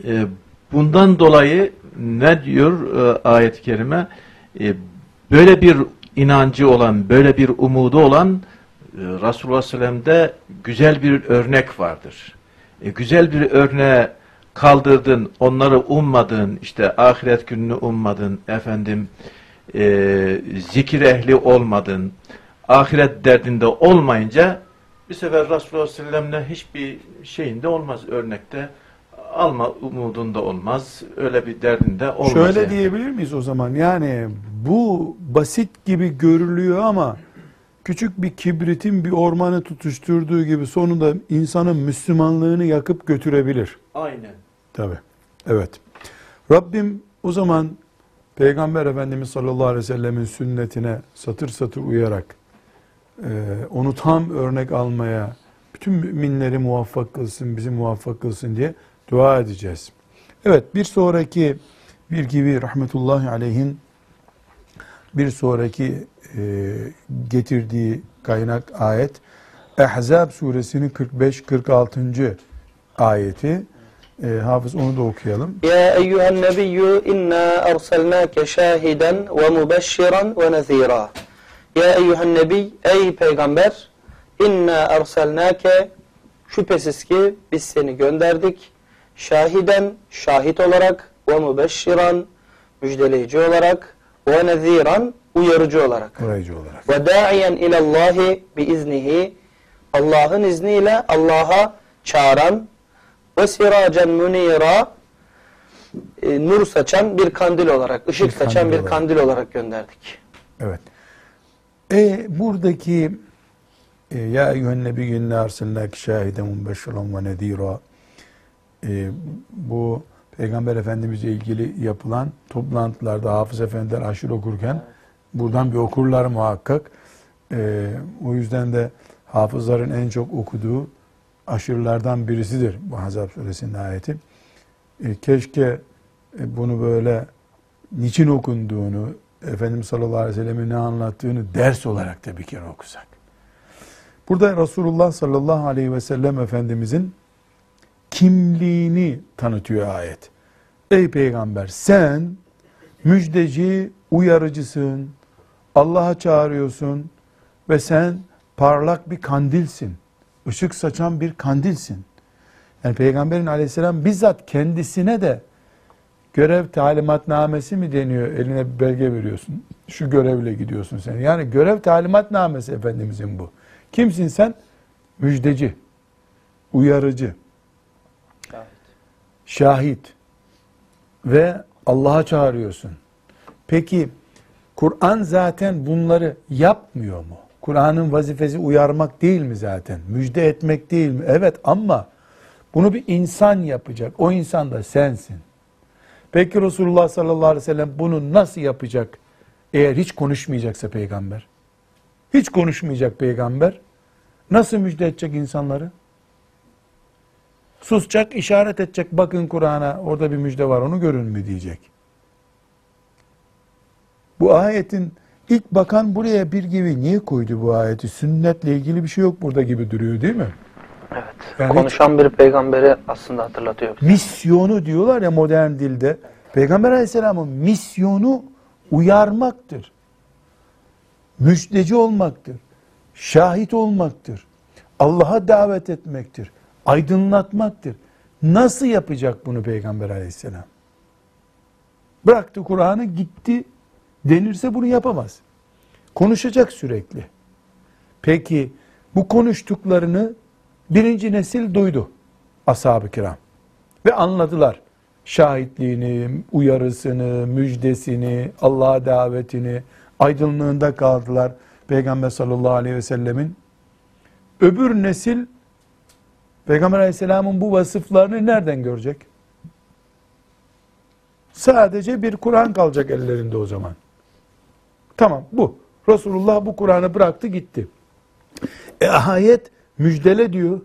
F: e, bundan dolayı ne diyor e, ayet-i kerime? E, böyle bir inancı olan, böyle bir umudu olan e, Resulullah Sellem'de güzel bir örnek vardır. E, güzel bir örneğe kaldırdın, onları ummadın, işte ahiret gününü ummadın, efendim e, zikir ehli olmadın, ahiret derdinde olmayınca bir sefer Resulullah Sellem'le hiçbir şeyinde olmaz örnekte alma umudunda olmaz. Öyle bir derdinde olmaz.
B: Şöyle
F: yani.
B: diyebilir miyiz o zaman? Yani bu basit gibi görülüyor ama küçük bir kibritin bir ormanı tutuşturduğu gibi sonunda insanın Müslümanlığını yakıp götürebilir.
F: Aynen.
B: Tabi. Evet. Rabbim o zaman Peygamber Efendimiz sallallahu aleyhi ve sellemin sünnetine satır satır uyarak e, onu tam örnek almaya bütün müminleri muvaffak kılsın, bizi muvaffak kılsın diye dua edeceğiz. Evet bir sonraki bir gibi rahmetullahi aleyhin bir sonraki e, getirdiği kaynak ayet Ehzab suresinin 45-46. ayeti. E, hafız onu da okuyalım.
D: Ya eyyühen nebiyyü inna arsalnake şahiden ve mübeşşiren ve nezira. Ya eyyühen nebiy, ey peygamber, inna arsalnake şüphesiz ki biz seni gönderdik şahiden şahit olarak ve mübeşşiran müjdeleyici olarak ve neziran uyarıcı olarak
B: Orayıcı olarak.
D: ve da'iyen ilallahi bi iznihi Allah'ın izniyle Allah'a çağıran ve siracen munira e, nur saçan bir kandil olarak, ışık
B: Bir
D: saçan
B: kandil
D: bir
B: olarak.
D: kandil olarak gönderdik.
B: Evet. E buradaki e, ya eyyühen nebiyyü inne arsalnâki şahiden mubešşiran ve nedîrâ e, bu Peygamber Efendimizle ilgili yapılan toplantılarda Hafız Efendiler aşırı okurken buradan bir okurlar muhakkak. E, o yüzden de hafızların en çok okuduğu aşırılardan birisidir bu Hazab Suresinin ayeti. E, keşke e, bunu böyle niçin okunduğunu, Efendimiz sallallahu aleyhi ve sellem'in ne anlattığını ders olarak da bir kere okusak. Burada Resulullah sallallahu aleyhi ve sellem Efendimizin kimliğini tanıtıyor ayet. Ey peygamber sen müjdeci, uyarıcısın, Allah'a çağırıyorsun ve sen parlak bir kandilsin. Işık saçan bir kandilsin. Yani Peygamberin aleyhisselam bizzat kendisine de görev talimatnamesi mi deniyor? Eline bir belge veriyorsun. Şu görevle gidiyorsun sen. Yani görev talimatnamesi Efendimizin bu. Kimsin sen? Müjdeci, uyarıcı, şahit ve Allah'a çağırıyorsun. Peki Kur'an zaten bunları yapmıyor mu? Kur'an'ın vazifesi uyarmak değil mi zaten? Müjde etmek değil mi? Evet ama bunu bir insan yapacak. O insan da sensin. Peki Resulullah sallallahu aleyhi ve sellem bunu nasıl yapacak? Eğer hiç konuşmayacaksa peygamber. Hiç konuşmayacak peygamber. Nasıl müjde edecek insanları? Susacak, işaret edecek. Bakın Kur'an'a orada bir müjde var onu görün mü diyecek. Bu ayetin ilk bakan buraya bir gibi niye koydu bu ayeti? Sünnetle ilgili bir şey yok burada gibi duruyor değil mi?
D: Evet.
B: Yani
D: Konuşan bir peygamberi aslında hatırlatıyor. bize.
B: misyonu diyorlar ya modern dilde Peygamber aleyhisselamın misyonu uyarmaktır. Müjdeci olmaktır. Şahit olmaktır. Allah'a davet etmektir. Aydınlatmaktır. Nasıl yapacak bunu Peygamber aleyhisselam? Bıraktı Kur'an'ı gitti denirse bunu yapamaz. Konuşacak sürekli. Peki bu konuştuklarını birinci nesil duydu ashab-ı kiram. Ve anladılar şahitliğini, uyarısını, müjdesini, Allah'a davetini, aydınlığında kaldılar Peygamber sallallahu aleyhi ve sellemin. Öbür nesil Peygamber aleyhisselamın bu vasıflarını nereden görecek? Sadece bir Kur'an kalacak ellerinde o zaman. Tamam bu. Resulullah bu Kur'an'ı bıraktı gitti. E ayet müjdele diyor.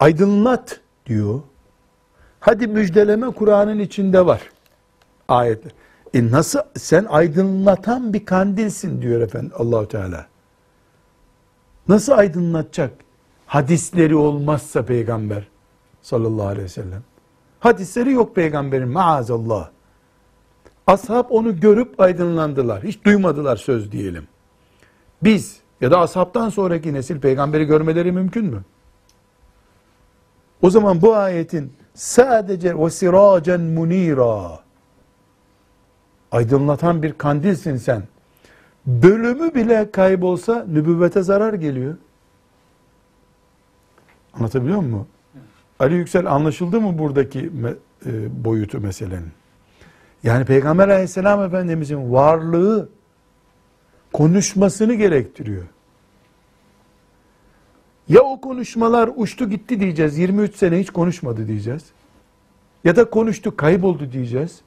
B: Aydınlat diyor. Hadi müjdeleme Kur'an'ın içinde var. Ayetler. E nasıl sen aydınlatan bir kandilsin diyor efendim Allahu Teala. Nasıl aydınlatacak? Hadisleri olmazsa peygamber sallallahu aleyhi ve sellem. Hadisleri yok peygamberin maazallah. Ashab onu görüp aydınlandılar. Hiç duymadılar söz diyelim. Biz ya da ashabtan sonraki nesil peygamberi görmeleri mümkün mü? O zaman bu ayetin sadece ve siracen munira aydınlatan bir kandilsin sen. Bölümü bile kaybolsa nübüvvete zarar geliyor. Anlatabiliyor muyum? Ali Yüksel anlaşıldı mı buradaki e, boyutu meselenin? Yani Peygamber aleyhisselam efendimizin varlığı konuşmasını gerektiriyor. Ya o konuşmalar uçtu gitti diyeceğiz. 23 sene hiç konuşmadı diyeceğiz. Ya da konuştu kayboldu diyeceğiz.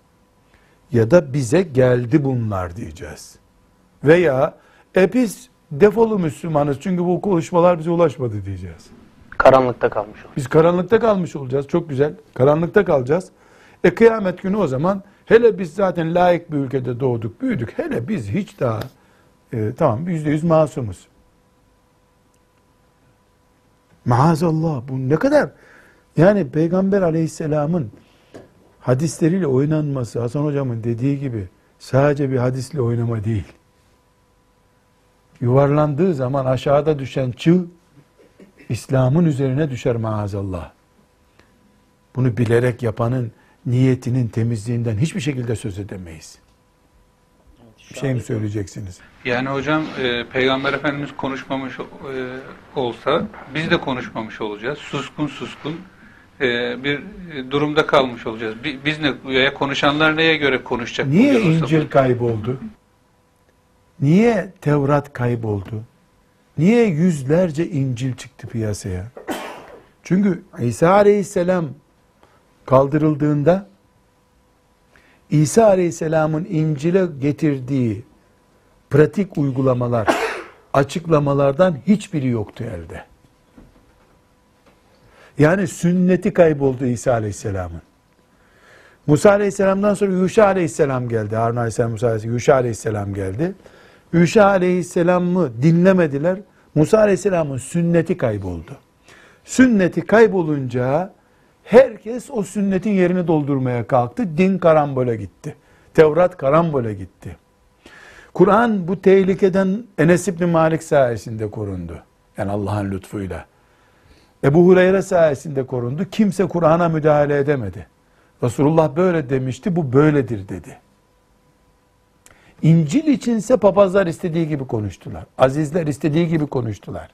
B: Ya da bize geldi bunlar diyeceğiz. Veya e biz defolu Müslümanız çünkü bu konuşmalar bize ulaşmadı diyeceğiz.
D: Karanlıkta kalmış olur.
B: Biz karanlıkta kalmış olacağız. Çok güzel. Karanlıkta kalacağız. E kıyamet günü o zaman hele biz zaten layık bir ülkede doğduk, büyüdük. Hele biz hiç daha e, tamam yüzde yüz masumuz. Maazallah bu ne kadar yani Peygamber aleyhisselamın hadisleriyle oynanması Hasan hocamın dediği gibi sadece bir hadisle oynama değil. Yuvarlandığı zaman aşağıda düşen çığ İslam'ın üzerine düşer maazallah. Bunu bilerek yapanın niyetinin temizliğinden hiçbir şekilde söz edemeyiz. Bir şey mi söyleyeceksiniz?
E: Yani hocam e, Peygamber Efendimiz konuşmamış e, olsa biz de konuşmamış olacağız. Suskun suskun e, bir durumda kalmış olacağız. Bi- Biz ne konuşanlar neye göre konuşacak?
B: Niye? İncil kayboldu? Niye Tevrat kayboldu? Niye yüzlerce İncil çıktı piyasaya? Çünkü İsa Aleyhisselam kaldırıldığında İsa Aleyhisselam'ın İncil'e getirdiği pratik uygulamalar, açıklamalardan hiçbiri yoktu elde. Yani sünneti kayboldu İsa Aleyhisselam'ın. Musa Aleyhisselam'dan sonra Yuşa Aleyhisselam geldi. Harun Aleyhisselam, Musa Aleyhisselam, Yuşa Aleyhisselam geldi. Yuşa Aleyhisselam'ı dinlemediler. Musa Aleyhisselam'ın sünneti kayboldu. Sünneti kaybolunca herkes o sünnetin yerini doldurmaya kalktı. Din karambole gitti. Tevrat karambole gitti. Kur'an bu tehlikeden Enes İbni Malik sayesinde korundu. Yani Allah'ın lütfuyla. Ebu Hureyre sayesinde korundu. Kimse Kur'an'a müdahale edemedi. Resulullah böyle demişti, bu böyledir dedi. İncil içinse papazlar istediği gibi konuştular. Azizler istediği gibi konuştular.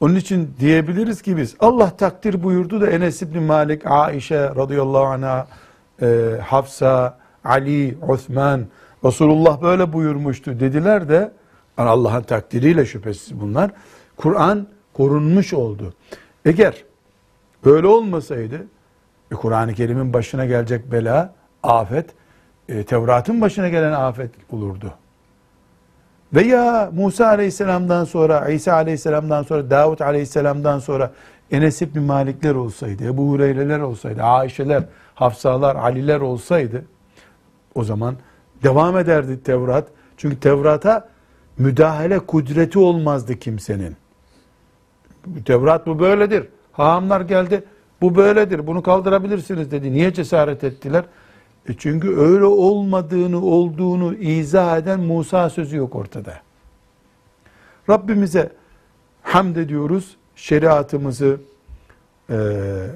B: Onun için diyebiliriz ki biz Allah takdir buyurdu da Enes İbni Malik, Aişe radıyallahu anh'a, e, Hafsa, Ali, Osman, Resulullah böyle buyurmuştu dediler de Allah'ın takdiriyle şüphesiz bunlar. Kur'an korunmuş oldu. Eğer böyle olmasaydı e, Kur'an-ı Kerim'in başına gelecek bela, afet, e, Tevrat'ın başına gelen afet olurdu. Veya Musa Aleyhisselam'dan sonra, İsa Aleyhisselam'dan sonra, Davut Aleyhisselam'dan sonra Enes İbni Malikler olsaydı, Ebu Hureyre'ler olsaydı, Ayşe'ler, Hafsalar, Ali'ler olsaydı o zaman devam ederdi Tevrat. Çünkü Tevrat'a müdahale kudreti olmazdı kimsenin. Tevrat bu böyledir. Hahamlar geldi. Bu böyledir, bunu kaldırabilirsiniz dedi. Niye cesaret ettiler? E çünkü öyle olmadığını, olduğunu izah eden Musa sözü yok ortada. Rabbimize hamd ediyoruz. Şeriatımızı, e,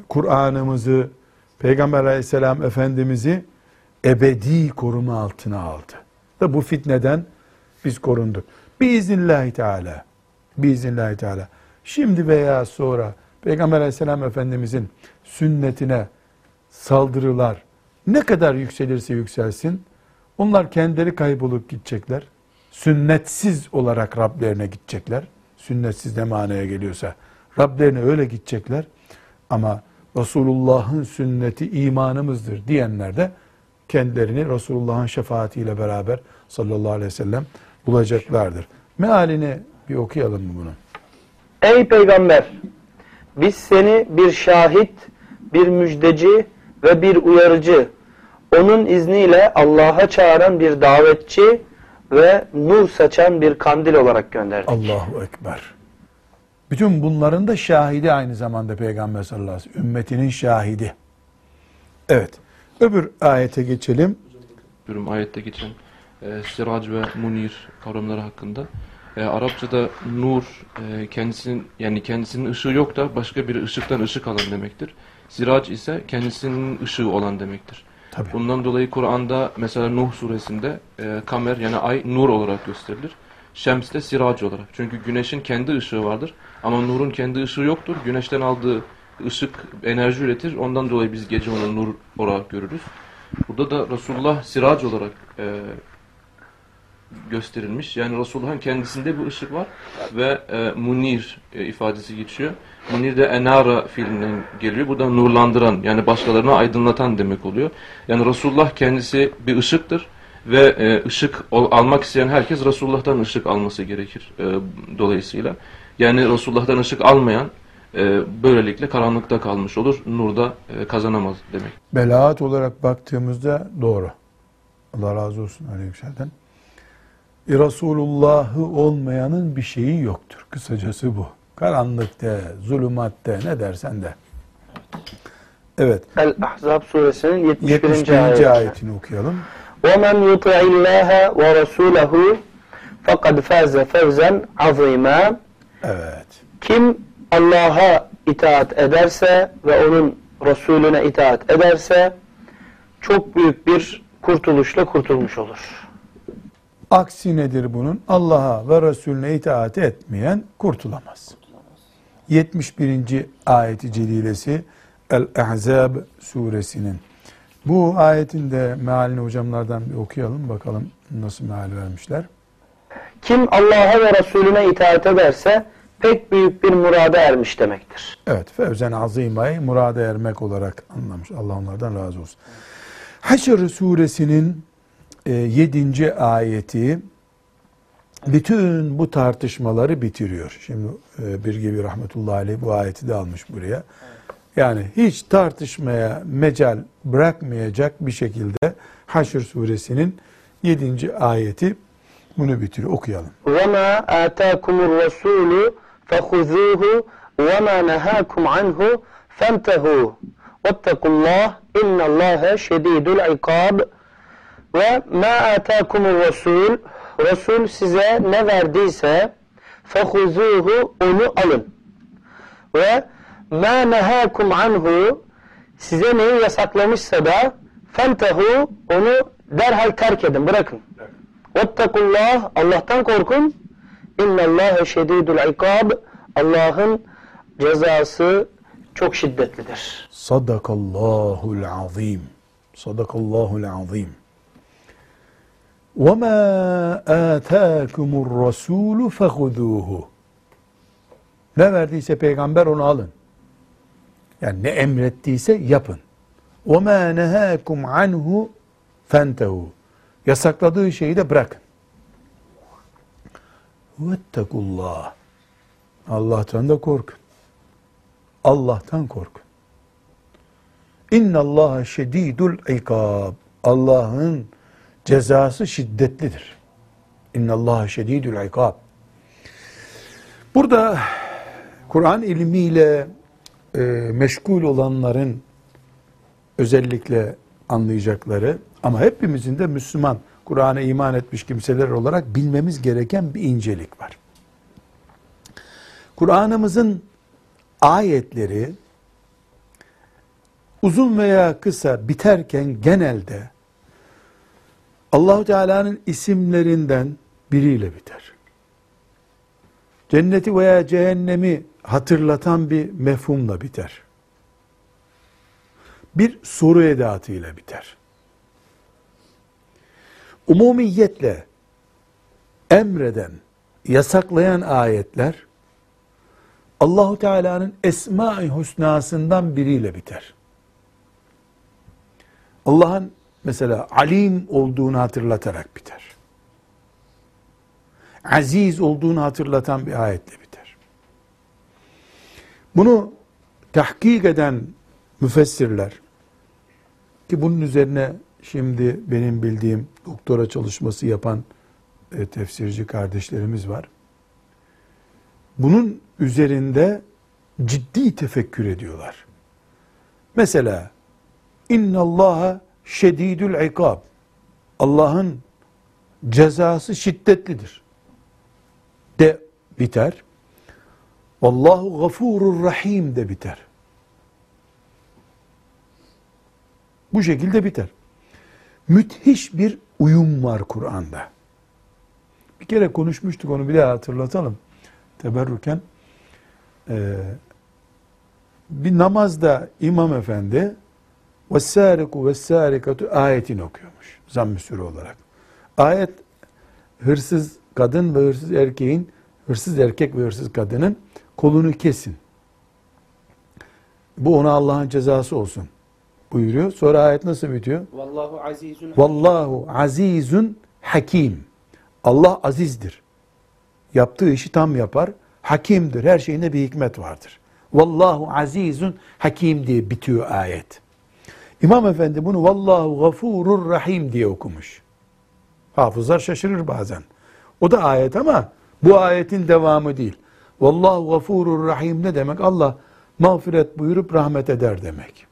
B: Kur'an'ımızı, Peygamber aleyhisselam Efendimiz'i ebedi koruma altına aldı. Ve bu fitneden biz korunduk. Biiznillahü Teala. Biiznillahü Teala. Şimdi veya sonra Peygamber aleyhisselam Efendimiz'in sünnetine saldırılar ne kadar yükselirse yükselsin onlar kendileri kaybolup gidecekler. Sünnetsiz olarak Rablerine gidecekler. Sünnetsiz ne manaya geliyorsa Rablerine öyle gidecekler. Ama Resulullah'ın sünneti imanımızdır diyenler de kendilerini Resulullah'ın şefaatiyle beraber sallallahu aleyhi ve sellem bulacaklardır. Mealini bir okuyalım mı bunu?
D: Ey peygamber! Biz seni bir şahit, bir müjdeci ve bir uyarıcı, onun izniyle Allah'a çağıran bir davetçi ve nur saçan bir kandil olarak gönderdik.
B: Allahu Ekber. Bütün bunların da şahidi aynı zamanda Peygamber sallallahu aleyhi ve sellem. Ümmetinin şahidi. Evet. Öbür ayete geçelim.
G: Durum ayette geçen e, sirac ve munir kavramları hakkında. E, Arapçada nur e, kendisinin yani kendisinin ışığı yok da başka bir ışıktan ışık alan demektir. Sirac ise kendisinin ışığı olan demektir.
B: Tabii.
G: Bundan dolayı Kur'an'da mesela Nuh suresinde e, kamer yani ay nur olarak gösterilir. Şems de sirac olarak. Çünkü güneşin kendi ışığı vardır. Ama nurun kendi ışığı yoktur. Güneşten aldığı ışık enerji üretir. Ondan dolayı biz gece onu nur olarak görürüz. Burada da Resulullah sirac olarak e, gösterilmiş. Yani Resulullah'ın kendisinde bu ışık var ve e, munir e, ifadesi geçiyor. Munir de enara fiilinden geliyor. Bu da nurlandıran yani başkalarına aydınlatan demek oluyor. Yani Resulullah kendisi bir ışıktır ve e, ışık ol- almak isteyen herkes Resulullah'tan ışık alması gerekir e, dolayısıyla. Yani Resulullah'tan ışık almayan e, böylelikle karanlıkta kalmış olur. Nurda e, kazanamaz demek.
B: Belaat olarak baktığımızda doğru. Allah razı olsun Ali Yüksel'den. E, Resulullah'ı olmayanın bir şeyi yoktur. Kısacası bu. Karanlıkta, zulümatte ne dersen de. Evet.
D: El-Ahzab suresinin 71.
B: 71.
D: ayeti.
B: ayetini okuyalım.
D: وَمَنْ يُطِعِ اللّٰهَ وَرَسُولَهُ فَقَدْ فَازَ فَوْزًا عَظِيمًا
B: Evet.
D: Kim Allah'a itaat ederse ve onun Resulüne itaat ederse çok büyük bir kurtuluşla kurtulmuş olur.
B: Aksi nedir bunun? Allah'a ve Resulüne itaat etmeyen kurtulamaz. 71. ayeti celilesi El-Ahzab suresinin. Bu ayetin de mealini hocamlardan bir okuyalım bakalım nasıl meal vermişler.
D: Kim Allah'a ve Resulüne itaat ederse pek büyük bir murada ermiş demektir.
B: Evet, fevzen azimayı murada ermek olarak anlamış. Allah onlardan razı olsun. Haşr suresinin 7. ayeti bütün bu tartışmaları bitiriyor. Şimdi e, bir gibi rahmetullahi aleyh bu ayeti de almış buraya. Yani hiç tartışmaya mecal bırakmayacak bir şekilde Haşr suresinin 7. ayeti bunu bitiriyor. Okuyalım.
D: وَمَا آتَاكُمُ الرَّسُولُ فَخُذُوهُ وَمَا نَهَاكُمْ عَنْهُ فَانْتَهُوا وَاتَّقُوا اللّٰهِ اِنَّ اللّٰهَ شَد۪يدُ الْعِقَابِ Ve ma atakumur Resul size ne verdiyse fehuzuhu onu alın. Ve ma nehakum anhu size neyi yasaklamışsa da fentehu onu derhal terk edin, bırakın. Vettakullah Allah'tan korkun. İnnallâhe şedîdul ikab Allah'ın cezası çok şiddetlidir.
B: Sadakallahul azim. Sadakallahul azim. وَمَا آتَاكُمُ الرَّسُولُ فَخُذُوهُ Ne verdiyse peygamber onu alın. Yani ne emrettiyse yapın. وَمَا نَهَاكُمْ عَنْهُ فَانْتَهُ Yasakladığı şeyi de bırakın. وَاتَّقُوا Allah'tan da korkun. Allah'tan korkun. İnna Allah şedidul ikab. Allah'ın cezası şiddetlidir. İnna Allah şedidul ikab. Burada Kur'an ilmiyle e, meşgul olanların özellikle anlayacakları ama hepimizin de Müslüman, Kur'an'a iman etmiş kimseler olarak bilmemiz gereken bir incelik var. Kur'an'ımızın ayetleri uzun veya kısa biterken genelde Allahu Teala'nın isimlerinden biriyle biter. Cenneti veya cehennemi hatırlatan bir mefhumla biter. Bir soru edatıyla biter. Umumiyetle emreden, yasaklayan ayetler Allahu Teala'nın Esma-i Hüsna'sından biriyle biter. Allah'ın mesela alim olduğunu hatırlatarak biter. Aziz olduğunu hatırlatan bir ayetle biter. Bunu tahkik eden müfessirler ki bunun üzerine şimdi benim bildiğim doktora çalışması yapan e, tefsirci kardeşlerimiz var. Bunun üzerinde ciddi tefekkür ediyorlar. Mesela inna Allaha şedidül ikab. Allah'ın cezası şiddetlidir. De biter. Vallahu gafurur rahim de biter. Bu şekilde biter. Müthiş bir uyum var Kur'an'da. Bir kere konuşmuştuk onu bir daha hatırlatalım. Teberrüken ee, bir namazda imam efendi وَالسَّارِقُ وَالسَّارِقَةُ ayetini okuyormuş. Zamm-ı Sure olarak. Ayet hırsız kadın ve hırsız erkeğin, hırsız erkek ve hırsız kadının kolunu kesin. Bu ona Allah'ın cezası olsun buyuruyor. Sonra ayet nasıl bitiyor?
D: Vallahu azizun
B: Vallahu azizun hakim. Allah azizdir. Yaptığı işi tam yapar. Hakimdir. Her şeyinde bir hikmet vardır. Vallahu azizun hakim diye bitiyor ayet. İmam Efendi bunu vallahu gafurur rahim diye okumuş. Hafızlar şaşırır bazen. O da ayet ama bu ayetin devamı değil. Vallahu gafurur rahim ne demek? Allah mağfiret buyurup rahmet eder demek.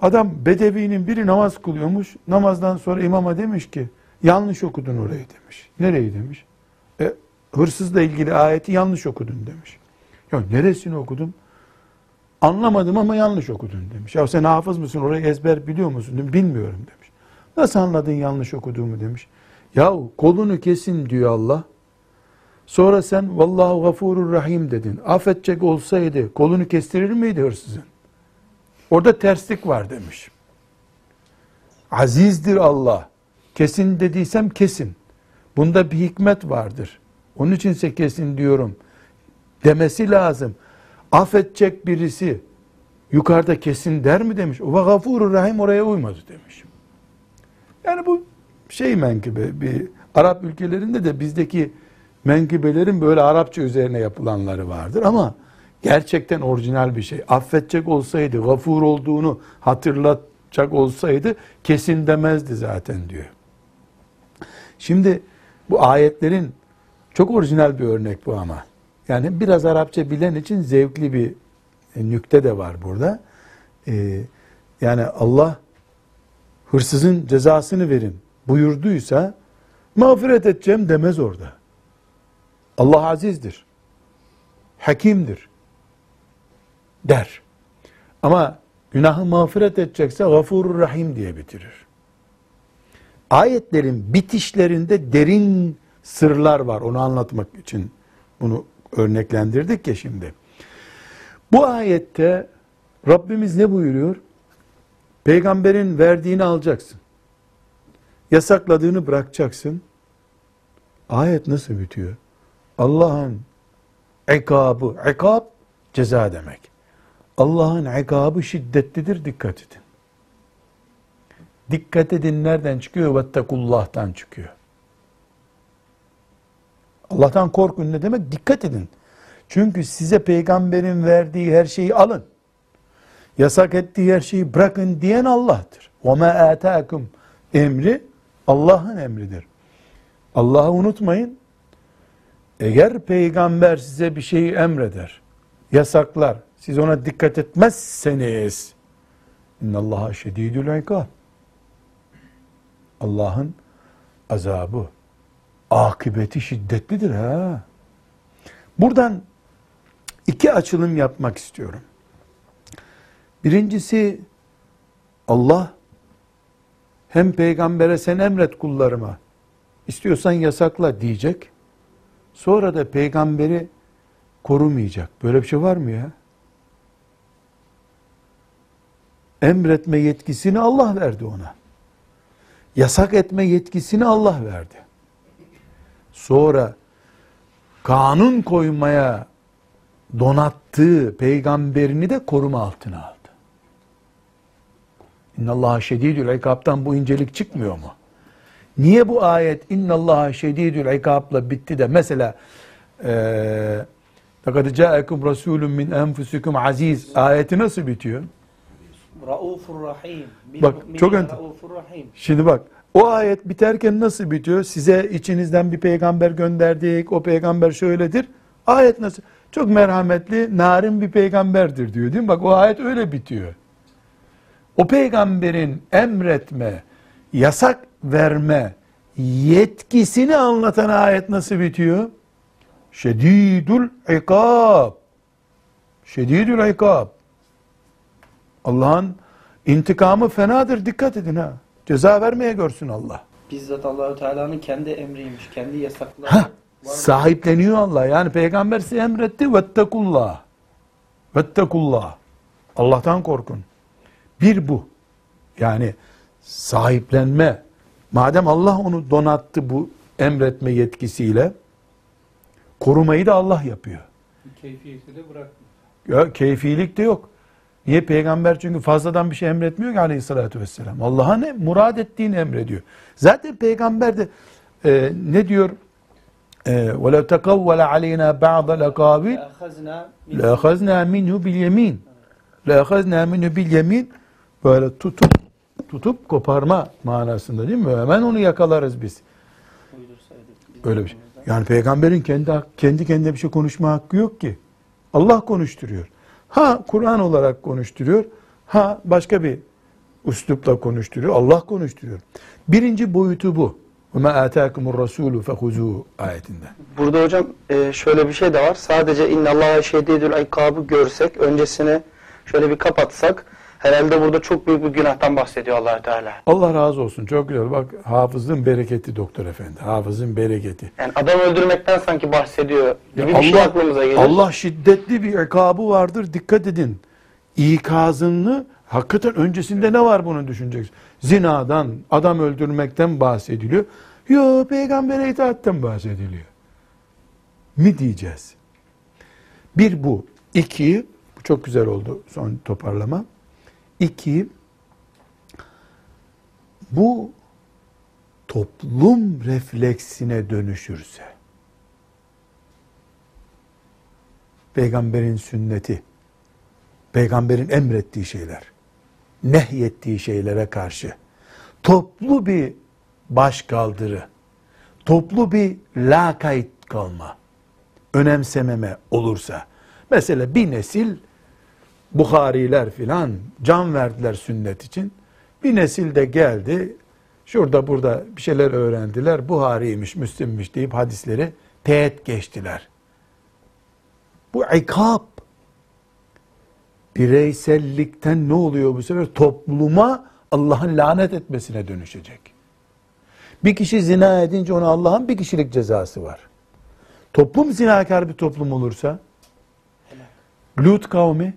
B: Adam bedevinin biri namaz kılıyormuş. Namazdan sonra imama demiş ki yanlış okudun orayı demiş. Nereyi demiş? E, hırsızla ilgili ayeti yanlış okudun demiş. Ya neresini okudum? Anlamadım ama yanlış okudun demiş. Ya sen hafız mısın orayı ezber biliyor musun? Demiş. Bilmiyorum demiş. Nasıl anladın yanlış okuduğumu demiş. Ya kolunu kesin diyor Allah. Sonra sen vallahu gafurur rahim dedin. Affedecek olsaydı kolunu kestirir miydi hırsızın? Orada terslik var demiş. Azizdir Allah. Kesin dediysem kesin. Bunda bir hikmet vardır. Onun içinse kesin diyorum. Demesi lazım. Affedecek birisi yukarıda kesin der mi demiş. O gafurur rahim oraya uymadı demiş. Yani bu şey menkıbe bir Arap ülkelerinde de bizdeki menkıbelerin böyle Arapça üzerine yapılanları vardır ama gerçekten orijinal bir şey. Affedecek olsaydı, gafur olduğunu hatırlatacak olsaydı kesin demezdi zaten diyor. Şimdi bu ayetlerin çok orijinal bir örnek bu ama. Yani biraz Arapça bilen için zevkli bir e, nükte de var burada. Ee, yani Allah hırsızın cezasını verin buyurduysa mağfiret edeceğim demez orada. Allah azizdir. Hakimdir. Der. Ama günahı mağfiret edecekse gafurur rahim diye bitirir. Ayetlerin bitişlerinde derin sırlar var. Onu anlatmak için bunu örneklendirdik ya şimdi. Bu ayette Rabbimiz ne buyuruyor? Peygamberin verdiğini alacaksın. Yasakladığını bırakacaksın. Ayet nasıl bitiyor? Allah'ın ikabı, ikab ceza demek. Allah'ın ikabı şiddetlidir, dikkat edin. Dikkat edin nereden çıkıyor? Vettekullah'tan çıkıyor. Allah'tan korkun ne demek? Dikkat edin. Çünkü size peygamberin verdiği her şeyi alın. Yasak ettiği her şeyi bırakın diyen Allah'tır. وَمَا آتَاكُمْ Emri Allah'ın emridir. Allah'ı unutmayın. Eğer peygamber size bir şeyi emreder, yasaklar, siz ona dikkat etmezseniz innallaha şedidül ikab. Allah'ın azabı, akıbeti şiddetlidir ha. Buradan iki açılım yapmak istiyorum. Birincisi Allah hem peygambere sen emret kullarıma istiyorsan yasakla diyecek. Sonra da peygamberi korumayacak. Böyle bir şey var mı ya? Emretme yetkisini Allah verdi ona. Yasak etme yetkisini Allah verdi sonra kanun koymaya donattığı peygamberini de koruma altına aldı. İnnallaha şedidül ikabtan bu incelik çıkmıyor mu? Niye bu ayet innallaha şedidül ikabla bitti de mesela eee fakat ca'ekum rasulun min enfusikum aziz ayeti nasıl bitiyor?
D: Raufur rahim.
B: Bak çok enter. Şimdi bak o ayet biterken nasıl bitiyor? Size içinizden bir peygamber gönderdik. O peygamber şöyledir. Ayet nasıl? Çok merhametli, narin bir peygamberdir diyor değil mi? Bak o ayet öyle bitiyor. O peygamberin emretme, yasak verme yetkisini anlatan ayet nasıl bitiyor? Şedidül ikab. Şedidül ikab. Allah'ın intikamı fenadır. Dikkat edin ha. Ceza vermeye görsün Allah.
D: Bizzat Allahu Teala'nın kendi emriymiş, kendi yasakları.
B: Heh, sahipleniyor Allah. Yani peygamber size emretti. Vettekullah. Vettekullah. Allah'tan korkun. Bir bu. Yani sahiplenme. Madem Allah onu donattı bu emretme yetkisiyle, korumayı da Allah yapıyor.
C: Keyfiyeti de bırakmıyor.
B: Ya keyfilik de yok. Niye? Peygamber çünkü fazladan bir şey emretmiyor ki aleyhissalatü vesselam. Allah'a ne? Murad ettiğini emrediyor. Zaten peygamber de e, ne diyor? وَلَوْ تَقَوَّلَ عَلَيْنَا بَعْضَ الْاَقَابِلِ لَاَخَزْنَا مِنْهُ بِالْيَم۪ينَ لَاَخَزْنَا مِنْهُ بِالْيَم۪ينَ Böyle tutup tutup koparma manasında değil mi? Hemen onu yakalarız biz. Öyle bir şey. Yani peygamberin kendi kendi kendine bir şey konuşma hakkı yok ki. Allah konuşturuyor. Ha Kur'an olarak konuşturuyor. Ha başka bir üslupla konuşturuyor. Allah konuşturuyor. Birinci boyutu bu. وَمَا آتَاكُمُ الرَّسُولُ فَخُذُوهُ ayetinde.
D: Burada hocam e, şöyle bir şey de var. Sadece innallaha şedidül ikabı görsek, öncesini şöyle bir kapatsak, herhalde burada çok büyük bir günahtan bahsediyor allah Teala.
B: Allah razı olsun. Çok güzel. Bak hafızın bereketi doktor efendi. Hafızın bereketi.
D: Yani adam öldürmekten sanki bahsediyor gibi bir şey
B: Allah,
D: aklımıza gelir.
B: Allah şiddetli bir ikabı vardır. Dikkat edin. İkazını hakikaten öncesinde ne var bunu düşüneceksin. Zinadan, adam öldürmekten bahsediliyor. Yo peygambere itaatten bahsediliyor. Mi diyeceğiz? Bir bu. İki, bu çok güzel oldu son toparlama. İki, bu toplum refleksine dönüşürse, peygamberin sünneti, peygamberin emrettiği şeyler, nehyettiği şeylere karşı toplu bir başkaldırı, toplu bir lakayt kalma, önemsememe olursa, mesela bir nesil Bukhariler filan can verdiler sünnet için. Bir nesil de geldi, şurada burada bir şeyler öğrendiler, Buhari'ymiş, Müslim'miş deyip hadisleri teğet geçtiler. Bu ikab. Bireysellikten ne oluyor bu sefer? Topluma Allah'ın lanet etmesine dönüşecek. Bir kişi zina edince ona Allah'ın bir kişilik cezası var. Toplum zinakar bir toplum olursa, Lut kavmi,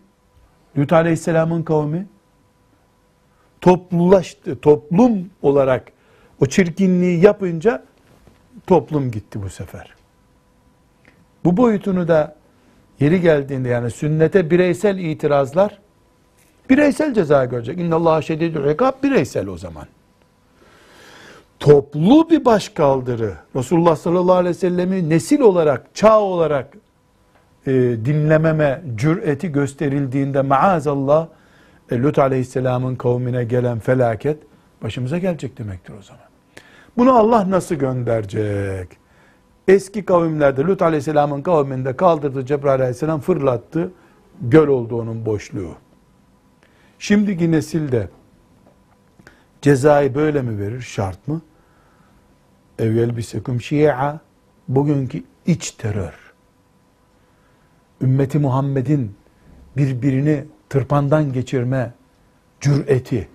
B: Lut aleyhisselamın kavmi, toplulaştı, toplum olarak o çirkinliği yapınca toplum gitti bu sefer. Bu boyutunu da yeri geldiğinde yani sünnete bireysel itirazlar bireysel ceza görecek. İnna Allah şedidül ikab bireysel o zaman. Toplu bir başkaldırı Resulullah sallallahu aleyhi ve sellemi nesil olarak, çağ olarak e, dinlememe cüreti gösterildiğinde maazallah e, Lut aleyhisselamın kavmine gelen felaket başımıza gelecek demektir o zaman. Bunu Allah nasıl gönderecek? Eski kavimlerde Lut aleyhisselamın kavminde kaldırdı Cebrail aleyhisselam fırlattı. göl oldu onun boşluğu. Şimdiki nesilde cezayı böyle mi verir? Şart mı? Evvel bir seküm şia, bugünkü iç terör. Ümmeti Muhammed'in birbirini tırpandan geçirme cüreti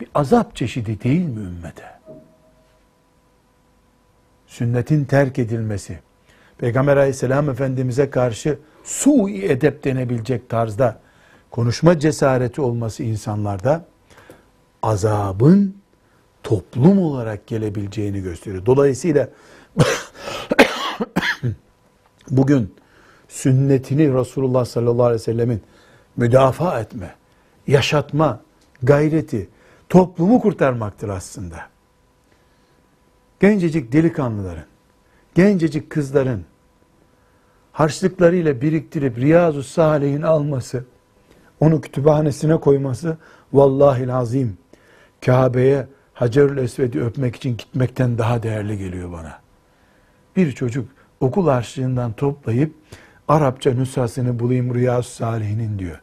B: bir azap çeşidi değil mi ümmete? Sünnetin terk edilmesi, Peygamber aleyhisselam efendimize karşı sui edep denebilecek tarzda konuşma cesareti olması insanlarda azabın toplum olarak gelebileceğini gösteriyor. Dolayısıyla bugün sünnetini Resulullah sallallahu aleyhi ve sellemin müdafaa etme, yaşatma gayreti toplumu kurtarmaktır aslında. Gencecik delikanlıların, gencecik kızların harçlıklarıyla biriktirip Riyazu Salih'in alması, onu kütüphanesine koyması vallahi azim Kabe'ye Hacerül Esved'i öpmek için gitmekten daha değerli geliyor bana. Bir çocuk okul harçlığından toplayıp Arapça nüshasını bulayım Riyazu Salih'inin diyor.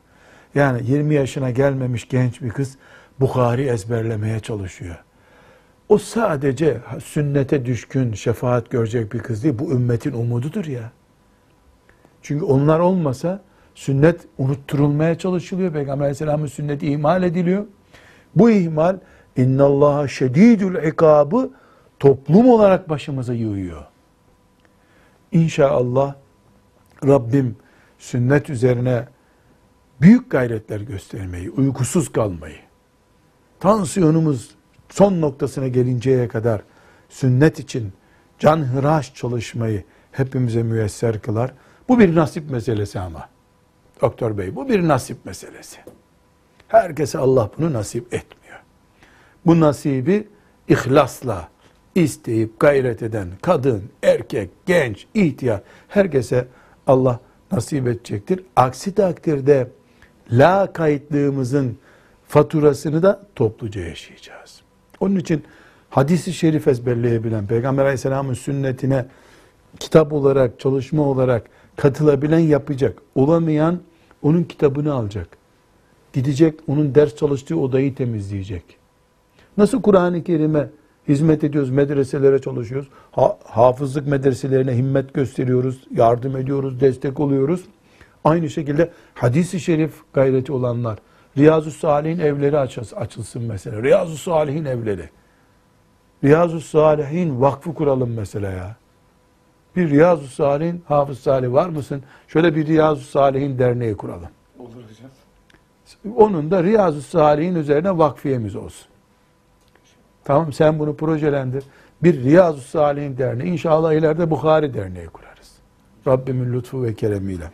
B: Yani 20 yaşına gelmemiş genç bir kız Bukhari ezberlemeye çalışıyor. O sadece sünnete düşkün, şefaat görecek bir kız değil. Bu ümmetin umududur ya. Çünkü onlar olmasa sünnet unutturulmaya çalışılıyor. Peygamber Aleyhisselam'ın sünneti ihmal ediliyor. Bu ihmal innallaha şedidül ikabı toplum olarak başımıza yığıyor. İnşallah Rabbim sünnet üzerine büyük gayretler göstermeyi, uykusuz kalmayı, tansiyonumuz son noktasına gelinceye kadar sünnet için canhıraş çalışmayı hepimize müyesser kılar. Bu bir nasip meselesi ama. Doktor Bey bu bir nasip meselesi. Herkese Allah bunu nasip etmiyor. Bu nasibi ihlasla isteyip gayret eden kadın, erkek, genç, ihtiyar herkese Allah nasip edecektir. Aksi takdirde la kayıtlığımızın faturasını da topluca yaşayacağız. Onun için hadisi şerif ezberleyebilen, Peygamber aleyhisselamın sünnetine kitap olarak, çalışma olarak katılabilen yapacak. Olamayan onun kitabını alacak. Gidecek, onun ders çalıştığı odayı temizleyecek. Nasıl Kur'an-ı Kerim'e hizmet ediyoruz, medreselere çalışıyoruz. Ha, hafızlık medreselerine himmet gösteriyoruz, yardım ediyoruz, destek oluyoruz. Aynı şekilde hadisi şerif gayreti olanlar, Riyazu Salih'in evleri açılsın mesela. Riyazu Salih'in evleri. Riyazu Salih'in vakfı kuralım mesela ya. Bir Riyazu Salih'in Hafız Salih var mısın? Şöyle bir Riyazu Salih'in derneği kuralım.
H: Olur hocam.
B: Onun da Riyazu Salih'in üzerine vakfiyemiz olsun. Tamam sen bunu projelendir. Bir Riyazu Salih'in derneği. İnşallah ileride Bukhari derneği kurarız. Rabbimin lütfu ve keremiyle.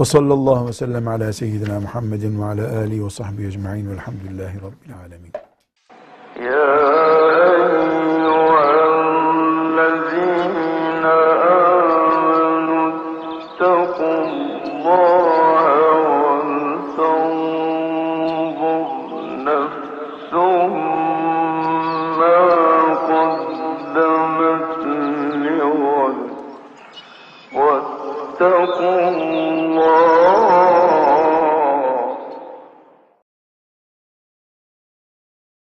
B: Ve sallallahu ve sellem ala seyyidina Muhammedin ve ala alihi ve sahbihi ecma'in velhamdülillahi rabbil alemin.
A: يا